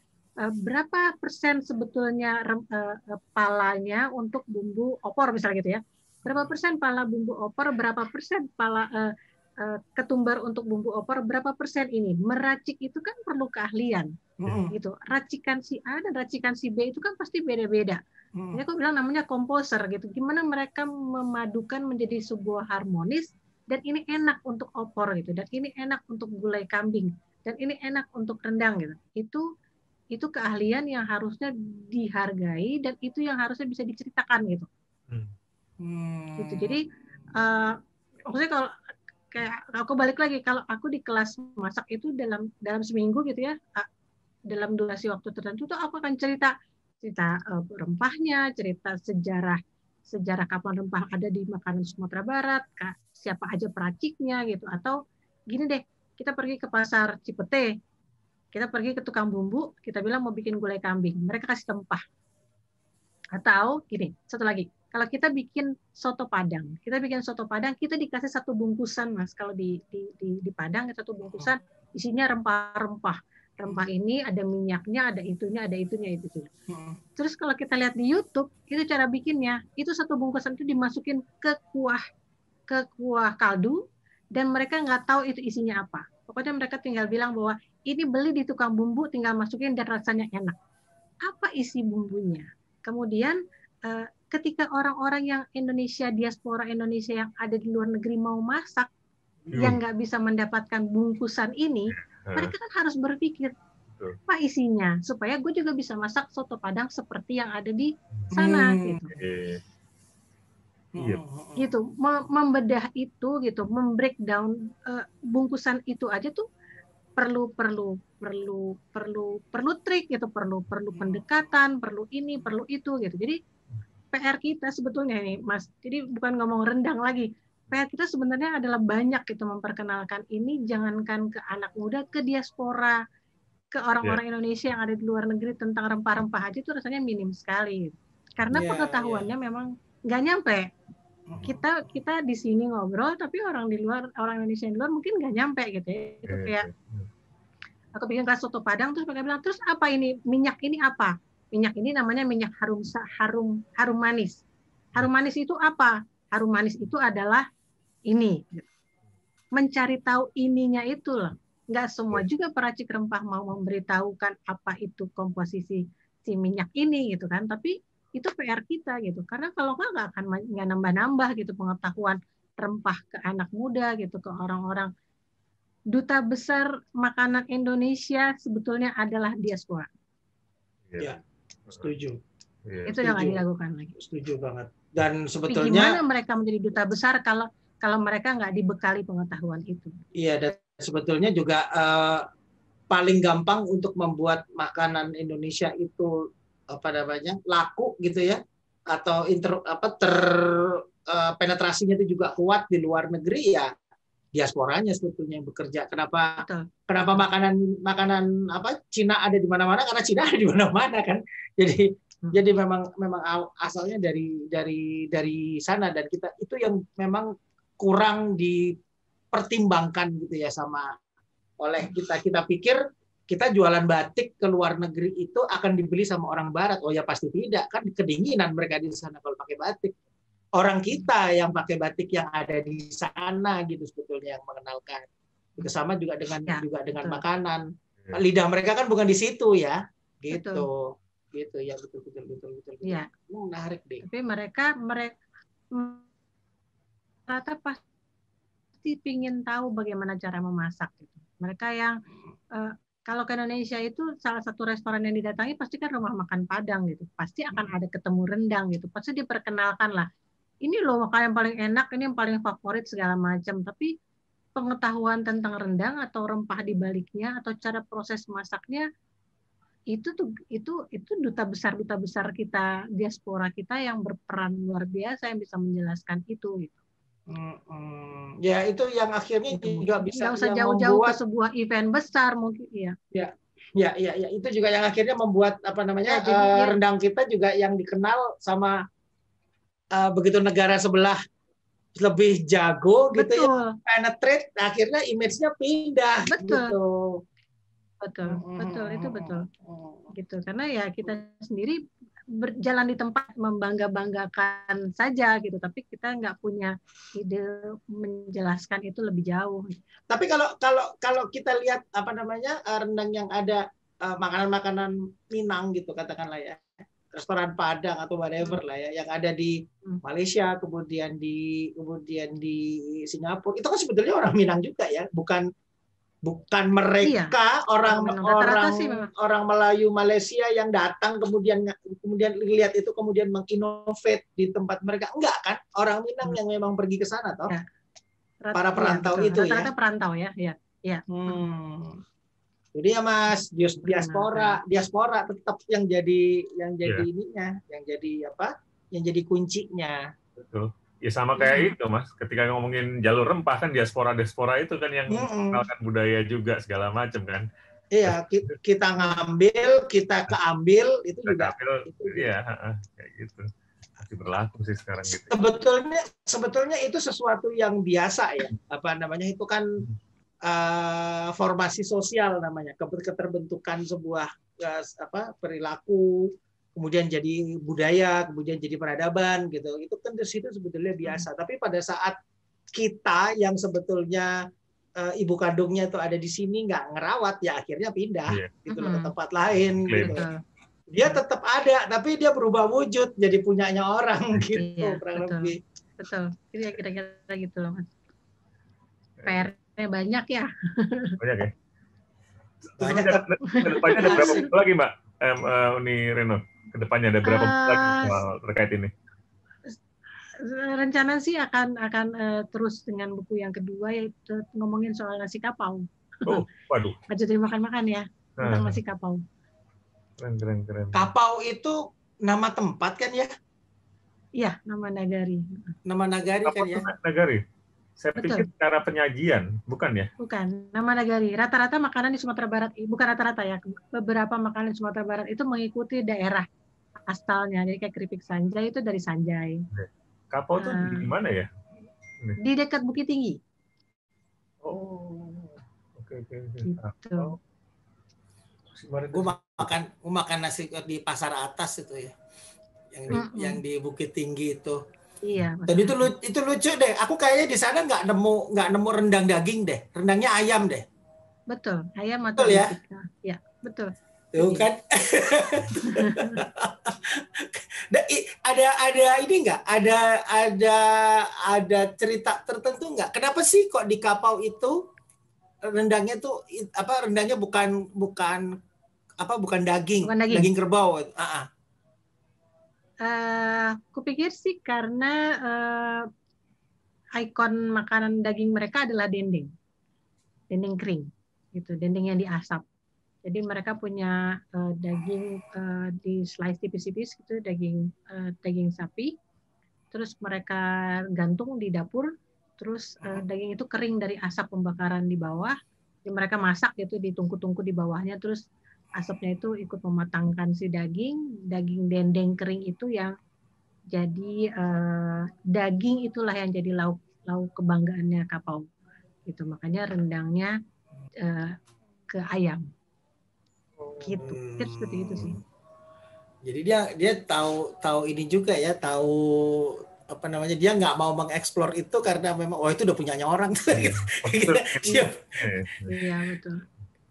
S3: berapa persen sebetulnya uh, palanya untuk bumbu opor misalnya gitu ya? Berapa persen pala bumbu opor berapa persen pala uh, uh, ketumbar untuk bumbu opor berapa persen ini? Meracik itu kan perlu keahlian mm. gitu. Racikan si A dan racikan si B itu kan pasti beda-beda. Mm. ini aku bilang namanya komposer gitu. Gimana mereka memadukan menjadi sebuah harmonis dan ini enak untuk opor gitu. Dan ini enak untuk gulai kambing dan ini enak untuk rendang gitu. Itu itu keahlian yang harusnya dihargai dan itu yang harusnya bisa diceritakan gitu. Hmm. Gitu. Jadi uh, maksudnya kalau kayak aku balik lagi kalau aku di kelas masak itu dalam dalam seminggu gitu ya dalam durasi waktu tertentu tuh aku akan cerita cerita uh, rempahnya, cerita sejarah sejarah kapan rempah ada di makanan Sumatera Barat, siapa aja peraciknya gitu atau gini deh kita pergi ke pasar Cipete kita pergi ke tukang bumbu, kita bilang mau bikin gulai kambing, mereka kasih tempah. Atau gini, satu lagi, kalau kita bikin soto Padang, kita bikin soto Padang, kita dikasih satu bungkusan mas. Kalau di di di, di Padang satu bungkusan isinya rempah-rempah, rempah ini ada minyaknya, ada itunya, ada itunya itu. Hmm. Terus kalau kita lihat di YouTube, itu cara bikinnya, itu satu bungkusan itu dimasukin ke kuah ke kuah kaldu dan mereka nggak tahu itu isinya apa. Pokoknya mereka tinggal bilang bahwa ini beli di tukang bumbu, tinggal masukin dan rasanya enak. Apa isi bumbunya? Kemudian eh, ketika orang-orang yang Indonesia diaspora Indonesia yang ada di luar negeri mau masak hmm. yang nggak bisa mendapatkan bungkusan ini hmm. mereka kan harus berpikir apa isinya supaya gue juga bisa masak soto padang seperti yang ada di sana hmm. gitu Iya. gitu membedah itu gitu membreakdown uh, bungkusan itu aja tuh perlu perlu perlu perlu perlu trik gitu perlu perlu pendekatan perlu ini perlu itu gitu jadi PR kita sebetulnya nih Mas. Jadi bukan ngomong rendang lagi. PR kita sebenarnya adalah banyak itu memperkenalkan ini jangankan ke anak muda, ke diaspora, ke orang-orang yeah. Indonesia yang ada di luar negeri tentang rempah-rempah aja itu rasanya minim sekali. Karena yeah, pengetahuannya yeah. memang nggak nyampe. Kita kita di sini ngobrol tapi orang di luar orang Indonesia di luar mungkin nggak nyampe gitu ya. Itu iya, kayak iya. Aku bikin kelas soto Padang terus mereka bilang terus apa ini minyak ini apa? minyak ini namanya minyak harum harum harum manis. Harum manis itu apa? Harum manis itu adalah ini. Mencari tahu ininya itu loh. Nggak semua juga peracik rempah mau memberitahukan apa itu komposisi si minyak ini gitu kan. Tapi itu PR kita gitu. Karena kalau nggak nggak akan nggak nambah-nambah gitu pengetahuan rempah ke anak muda gitu ke orang-orang. Duta besar makanan Indonesia sebetulnya adalah diaspora.
S2: Ya setuju.
S3: Yeah. Itu yang nggak dilakukan lagi.
S2: Setuju banget. Dan sebetulnya
S3: gimana mereka menjadi duta besar kalau kalau mereka nggak dibekali pengetahuan itu?
S2: Iya, dan sebetulnya juga uh, paling gampang untuk membuat makanan Indonesia itu apa namanya laku gitu ya atau inter apa ter uh, penetrasinya itu juga kuat di luar negeri ya diasporanya sebetulnya yang bekerja. Kenapa Betul. kenapa makanan makanan apa Cina ada di mana-mana karena Cina ada di mana-mana kan. Jadi hmm. jadi memang memang asalnya dari dari dari sana dan kita itu yang memang kurang dipertimbangkan gitu ya sama oleh kita. Kita pikir kita jualan batik ke luar negeri itu akan dibeli sama orang barat. Oh ya pasti tidak kan kedinginan mereka di sana kalau pakai batik orang kita yang pakai batik yang ada di sana gitu sebetulnya yang mengenalkan. Itu sama juga dengan ya, juga dengan betul. makanan. Ya. Lidah mereka kan bukan di situ ya. Gitu. Betul. Gitu ya betul betul betul betul. betul.
S3: Ya.
S2: Menarik deh.
S3: Tapi mereka mereka rata pasti ingin tahu bagaimana cara memasak gitu. Mereka yang uh, kalau ke Indonesia itu salah satu restoran yang didatangi pasti kan rumah makan Padang gitu. Pasti akan ada ketemu rendang gitu. Pasti diperkenalkan lah ini loh makanan yang paling enak, ini yang paling favorit segala macam. Tapi pengetahuan tentang rendang atau rempah di baliknya atau cara proses masaknya itu tuh itu itu duta besar duta besar kita diaspora kita yang berperan luar biasa yang bisa menjelaskan itu gitu.
S2: Hmm, hmm. Ya itu yang akhirnya itu. juga bisa
S3: usah jauh-jauh membuat... ke sebuah event besar mungkin ya.
S2: Ya, ya, ya, ya itu juga yang akhirnya membuat apa namanya ya, jadi, uh, rendang kita juga yang dikenal sama uh, begitu negara sebelah lebih jago Betul. gitu ya penetrate akhirnya image-nya pindah
S3: Betul. gitu. Betul, betul itu betul. Gitu karena ya kita sendiri berjalan di tempat membangga-banggakan saja gitu, tapi kita nggak punya ide menjelaskan itu lebih jauh.
S2: Tapi kalau kalau kalau kita lihat apa namanya eh, rendang yang ada eh, makanan-makanan Minang gitu katakanlah ya restoran Padang atau whatever lah ya yang ada di hmm. Malaysia kemudian di kemudian di Singapura itu kan sebetulnya orang Minang juga ya bukan bukan mereka iya. orang orang orang Melayu Malaysia yang datang kemudian kemudian lihat itu kemudian menginnovate di tempat mereka enggak kan orang Minang hmm. yang memang pergi ke sana toh ya. para perantau ya, itu
S3: Rata-rata ya perantau ya ya ya
S2: hmm. Jadi ya Mas, diaspora, diaspora tetap yang jadi yang jadi yeah. ininya, yang jadi apa? Yang jadi kuncinya.
S1: Betul. Ya sama kayak hmm. itu Mas, ketika ngomongin jalur rempah kan diaspora-diaspora itu kan yang mengenalkan budaya juga segala macam kan.
S2: Iya, kita ngambil, kita keambil itu kita juga. Ambil,
S1: itu iya, kayak gitu. Masih berlaku sih sekarang gitu.
S2: Sebetulnya sebetulnya itu sesuatu yang biasa ya. Apa namanya itu kan hmm uh, formasi sosial namanya, keterbentukan sebuah uh, apa perilaku, kemudian jadi budaya, kemudian jadi peradaban gitu. Itu kan di situ sebetulnya biasa. Hmm. Tapi pada saat kita yang sebetulnya uh, ibu kandungnya itu ada di sini nggak ngerawat ya akhirnya pindah yeah. gitu loh ke hmm. tempat lain gitu. Dia tetap ada tapi dia berubah wujud jadi punyanya orang gitu yeah, kurang
S3: betul. lebih. Betul. Kira-kira gitu loh Mas. PR-nya banyak ya.
S1: Banyak ya. Banyak. Ke depannya ada berapa lagi Mbak um, uh, Uni Reno? Ke depannya ada berapa uh, lagi soal terkait ini?
S3: rencana sih akan akan uh, terus dengan buku yang kedua yaitu ngomongin soal nasi kapau.
S1: Oh, waduh.
S3: Aja dari makan-makan ya tentang nasi kapau.
S2: Keren, keren, keren. Kapau itu nama tempat kan ya?
S3: Iya, nama nagari.
S2: Nama nagari kan ya?
S1: Nagari. Saya Betul. pikir cara penyajian, bukan ya?
S3: Bukan, nama nagari. Rata-rata makanan di Sumatera Barat, bukan rata-rata ya, beberapa makanan di Sumatera Barat itu mengikuti daerah asalnya. Jadi kayak keripik sanjay itu dari Sanjay.
S1: Kapau itu di mana ya?
S3: Di dekat Bukit Tinggi.
S1: Oh, oke oke.
S3: Gitu.
S2: Gue makan gue makan nasi di pasar atas itu ya, yang di, mm -hmm. yang di Bukit Tinggi itu.
S3: Iya.
S2: Dan itu itu lucu deh. Aku kayaknya di sana nggak nemu nggak nemu rendang daging deh. Rendangnya ayam deh.
S3: Betul, ayam atau
S2: betul ya?
S3: Ya, betul.
S2: Tuh kan. ada ada ini enggak? Ada ada ada cerita tertentu enggak? Kenapa sih kok di kapau itu rendangnya tuh apa rendangnya bukan bukan apa bukan daging, bukan daging. daging kerbau. Uh -uh.
S3: Uh, kupikir sih karena uh, ikon makanan daging mereka adalah dendeng, dendeng kering, gitu, dendeng yang diasap. Jadi mereka punya uh, daging uh, di slice tipis-tipis gitu, daging uh, daging sapi. Terus mereka gantung di dapur. Terus uh, daging itu kering dari asap pembakaran di bawah. Jadi mereka masak gitu di tungku-tungku di bawahnya. Terus asapnya itu ikut mematangkan si daging. Daging dendeng kering itu yang jadi uh, daging itulah yang jadi lauk lauk kebanggaannya kapau. Gitu makanya rendangnya uh, ke ayam gitu hmm. seperti itu sih
S2: jadi dia dia tahu tahu ini juga ya tahu apa namanya dia nggak mau mengeksplor itu karena memang oh itu udah punyanya orang iya,
S3: gitu. dia iya betul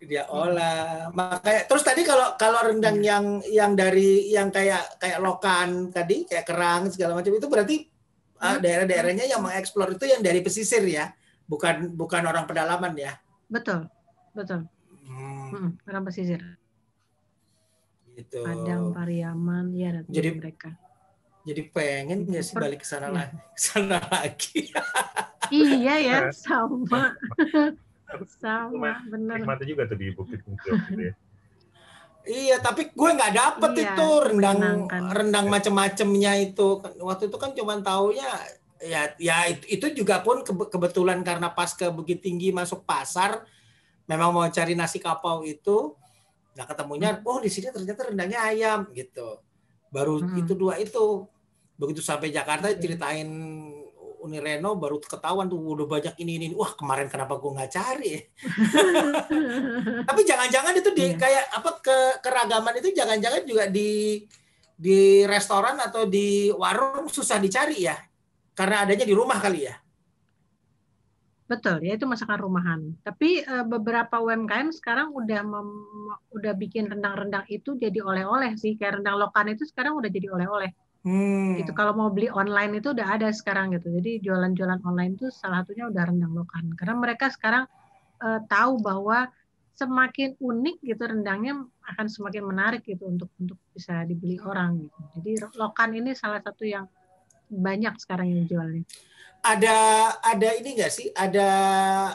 S2: dia olah makanya terus tadi kalau kalau rendang hmm. yang yang dari yang kayak kayak lokan tadi kayak kerang segala macam itu berarti uh, daerah-daerahnya yang mengeksplor itu yang dari pesisir ya bukan bukan orang pedalaman ya
S3: betul betul hmm. orang pesisir
S2: Gitu.
S3: Padang Pariaman ya jadi mereka.
S2: Jadi pengen nggak sih balik ke sana ya. lagi, sana lagi.
S3: iya ya, sama. sama, benar.
S1: Nikmati juga tuh di Bukit gitu ya.
S2: Iya, tapi gue nggak dapet iya, itu rendang rendang iya. macem-macemnya itu. Waktu itu kan cuma taunya ya ya itu, itu juga pun kebetulan karena pas ke Bukit Tinggi masuk pasar memang mau cari nasi kapau itu Nah ketemunya, hmm. oh di sini ternyata rendangnya ayam gitu. Baru hmm. itu dua itu. Begitu sampai Jakarta ceritain Unireno baru ketahuan tuh udah banyak ini ini. Wah kemarin kenapa gue nggak cari? Tapi jangan-jangan itu di yeah. kayak apa ke keragaman itu jangan-jangan juga di di restoran atau di warung susah dicari ya karena adanya di rumah kali ya.
S3: Betul, ya itu masakan rumahan. Tapi uh, beberapa UMKM sekarang udah mem, udah bikin rendang-rendang itu jadi oleh-oleh sih. Kayak rendang lokan itu sekarang udah jadi oleh-oleh. Hmm. Gitu. Kalau mau beli online itu udah ada sekarang gitu. Jadi jualan-jualan online itu salah satunya udah rendang lokan. Karena mereka sekarang uh, tahu bahwa semakin unik gitu rendangnya akan semakin menarik gitu untuk untuk bisa dibeli orang gitu. Jadi lokan ini salah satu yang banyak sekarang yang jualnya
S2: ada ada ini enggak sih ada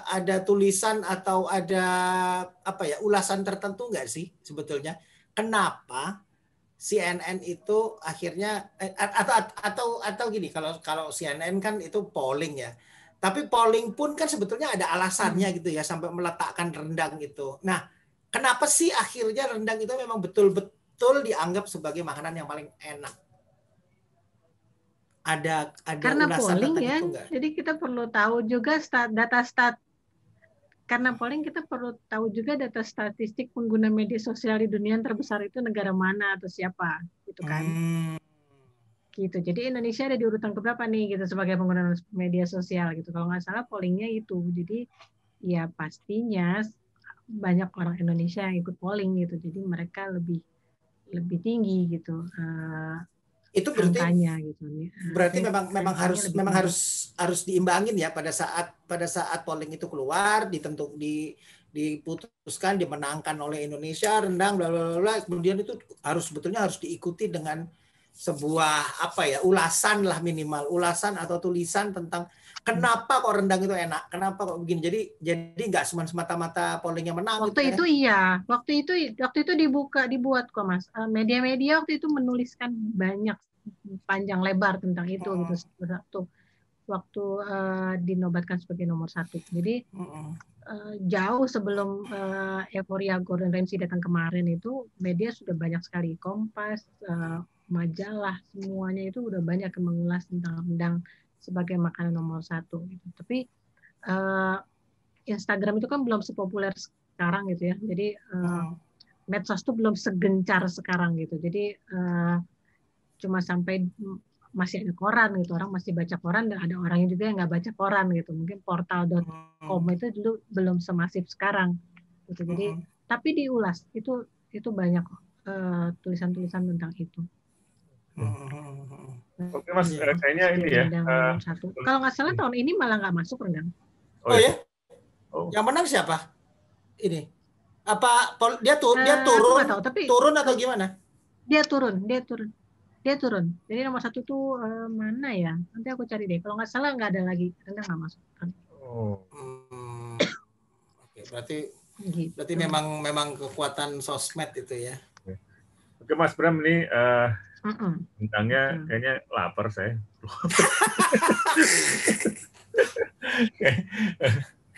S2: ada tulisan atau ada apa ya ulasan tertentu enggak sih sebetulnya kenapa CNN itu akhirnya eh, atau atau atau gini kalau kalau CNN kan itu polling ya. Tapi polling pun kan sebetulnya ada alasannya hmm. gitu ya sampai meletakkan rendang itu. Nah kenapa sih akhirnya rendang itu memang betul-betul dianggap sebagai makanan yang paling enak? Ada ada
S3: karena polling ya jadi kita perlu tahu juga data stat karena polling kita perlu tahu juga data statistik pengguna media sosial di dunia yang terbesar itu negara mana atau siapa gitu kan. Hmm. gitu. Jadi Indonesia ada di urutan keberapa nih gitu sebagai pengguna media sosial gitu. Kalau nggak salah pollingnya itu. Jadi ya pastinya banyak orang Indonesia yang ikut polling gitu. Jadi mereka lebih lebih tinggi gitu. Uh,
S2: itu berarti angkanya, gitu berarti Jadi, memang memang harus memang harus harus diimbangin ya pada saat pada saat polling itu keluar ditentuk di diputuskan dimenangkan oleh Indonesia rendang bla bla bla. Kemudian itu harus sebetulnya harus diikuti dengan sebuah apa ya ulasan lah minimal. Ulasan atau tulisan tentang kenapa kok rendang itu enak? Kenapa kok begini? Jadi jadi nggak cuma semata-mata pollingnya menang
S3: waktu gitu, itu ya. iya. Waktu itu waktu itu dibuka dibuat kok mas. Eh, media-media waktu itu menuliskan banyak panjang lebar tentang itu gitu. Waktu waktu uh, dinobatkan sebagai nomor satu. Jadi uh, jauh sebelum uh, euforia Gordon Ramsay datang kemarin itu media sudah banyak sekali. Kompas uh, majalah semuanya itu udah banyak yang mengulas tentang rendang sebagai makanan nomor satu gitu. Tapi uh, Instagram itu kan belum sepopuler sekarang gitu ya. Jadi uh, medsos itu belum segencar sekarang gitu. Jadi uh, cuma sampai masih ada koran gitu. Orang masih baca koran dan ada orang yang juga yang nggak baca koran gitu. Mungkin portal.com hmm. itu dulu belum semasif sekarang gitu. Jadi hmm. tapi diulas. Itu itu banyak uh, tulisan-tulisan tentang itu.
S1: Hmm. Oke mas ya, kayaknya ini ya uh,
S3: satu kalau nggak salah tahun ini malah nggak masuk rendang
S2: oh, oh ya oh. yang menang siapa ini apa dia tuh dia eh, turun tahu, tapi turun atau gimana
S3: dia turun dia turun dia turun. Jadi nomor satu tuh uh, mana ya? Nanti aku cari deh. Kalau nggak salah nggak ada lagi, karena nggak masuk.
S2: Oh. Hmm. Oke, berarti gitu. berarti memang memang kekuatan sosmed itu ya.
S1: Oke, Mas Bram ini uh, bintangnya kayaknya lapar saya.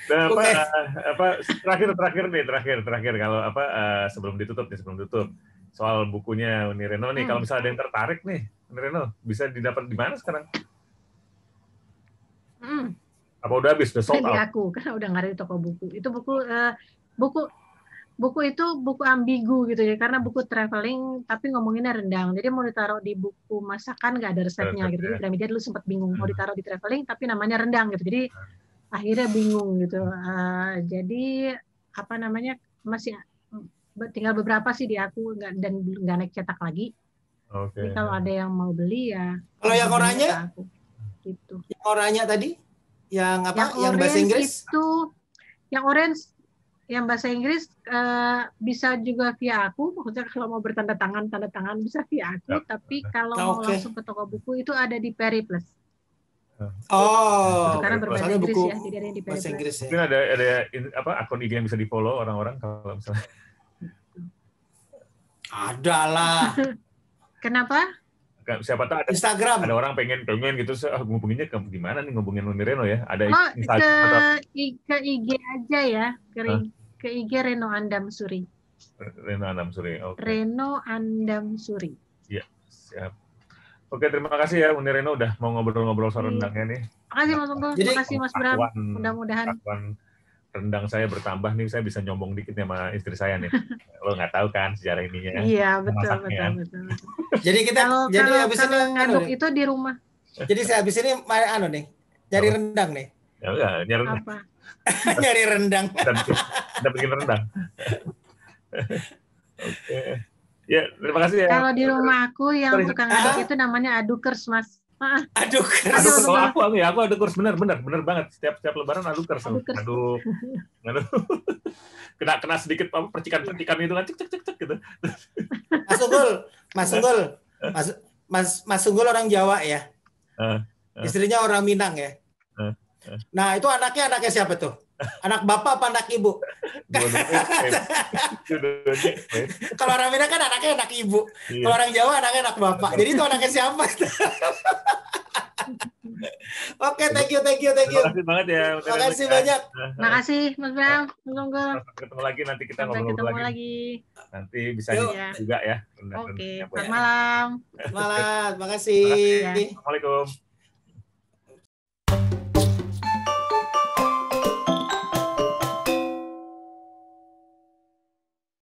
S1: Nah, apa, okay. uh, apa terakhir terakhir nih terakhir terakhir kalau apa uh, sebelum ditutup nih sebelum tutup soal bukunya Uni Reno nih. Hmm. Kalau misalnya ada yang tertarik nih, Uni Reno bisa didapat di mana sekarang? Hmm. Apa udah habis, udah sold
S3: out? Di aku, karena udah nggak ada di toko buku. Itu buku uh, buku buku itu buku ambigu gitu ya karena buku traveling tapi ngomonginnya rendang jadi mau ditaruh di buku masakan nggak ada resepnya gitu jadi Gramedia dulu sempat bingung mau hmm. ditaruh di traveling tapi namanya rendang gitu jadi akhirnya bingung gitu uh, jadi apa namanya masih tinggal beberapa sih di aku nggak dan nggak naik cetak lagi. Oke. Okay. kalau ada yang mau beli ya.
S2: Kalau yang oranye? Gitu. Yang oranye tadi? Yang apa? Yang, yang bahasa Inggris?
S3: Itu yang orange yang bahasa Inggris uh, bisa juga via aku, maksudnya kalau mau bertanda tangan tanda tangan bisa via aku, yep. tapi kalau okay. mau langsung ke toko buku itu ada di Peri Plus.
S2: Oh,
S3: karena berbahasa Inggris buku ya, jadi ada di Peri
S1: Plus. Inggris ya. Mungkin ada ada apa akun IG yang bisa di follow orang-orang kalau misalnya
S2: ada lah.
S3: Kenapa?
S1: Siapa tahu ada
S2: Instagram.
S1: Ada orang pengen pengen gitu, ah, ngubunginnya ke gimana nih ngubungin Uni Reno ya? Ada
S3: oh, Instagram ke, ke IG aja ya, ke, huh? Ke IG Reno Andam Suri.
S1: Reno Andam Suri.
S3: Okay. Reno Andam Suri.
S1: Iya, siap. Oke, terima kasih ya Uni Reno udah mau ngobrol-ngobrol soal iya. rendangnya nih.
S3: Terima kasih Mas Unggul, terima kasih Mas Bram. Mudah-mudahan
S1: rendang saya bertambah nih saya bisa nyombong dikit sama istri saya nih lo nggak tahu kan sejarah ininya
S3: iya betul betul, betul betul
S2: jadi kita kalau, jadi kalau, habis
S3: kalau ini ngaduk itu di rumah
S2: jadi saya habis ini anu nih cari rendang nih
S1: ya udah nyari rendang
S2: Apa? nyari rendang
S1: dan, dan bikin rendang oke ya terima kasih ya
S3: kalau di rumahku yang tukang aduk itu namanya adukers mas
S2: Aduh, kurs.
S1: Aduh, kalau aku, aku ya, aku ada kurs benar, benar, benar banget. Setiap setiap lebaran ada kurs. Aduh, aduh, aduh. kena kena sedikit apa percikan percikan itu kan cek cek cek cek gitu.
S2: Mas Unggul, Mas Unggul, Mas Mas Mas Unggul orang Jawa ya. Uh, uh. Istrinya orang Minang ya. Uh. Nah itu anaknya anaknya siapa tuh? Anak bapak apa anak ibu? Kalau orang Minang kan anaknya anak ibu. Iya. Kalau orang Jawa anaknya anak bapak. Jadi itu anaknya siapa? Oke, okay, thank you, thank you, thank you.
S1: Terima kasih banget ya.
S2: Terima kasih banyak.
S3: Terima kasih, Mas Bram. Tunggu.
S1: Ketemu lagi nanti kita
S3: ngobrol lagi. lagi.
S1: Nanti bisa Yuk. juga ya.
S3: Oke, okay. selamat malam.
S2: Selamat malam. Terima kasih.
S1: Assalamualaikum.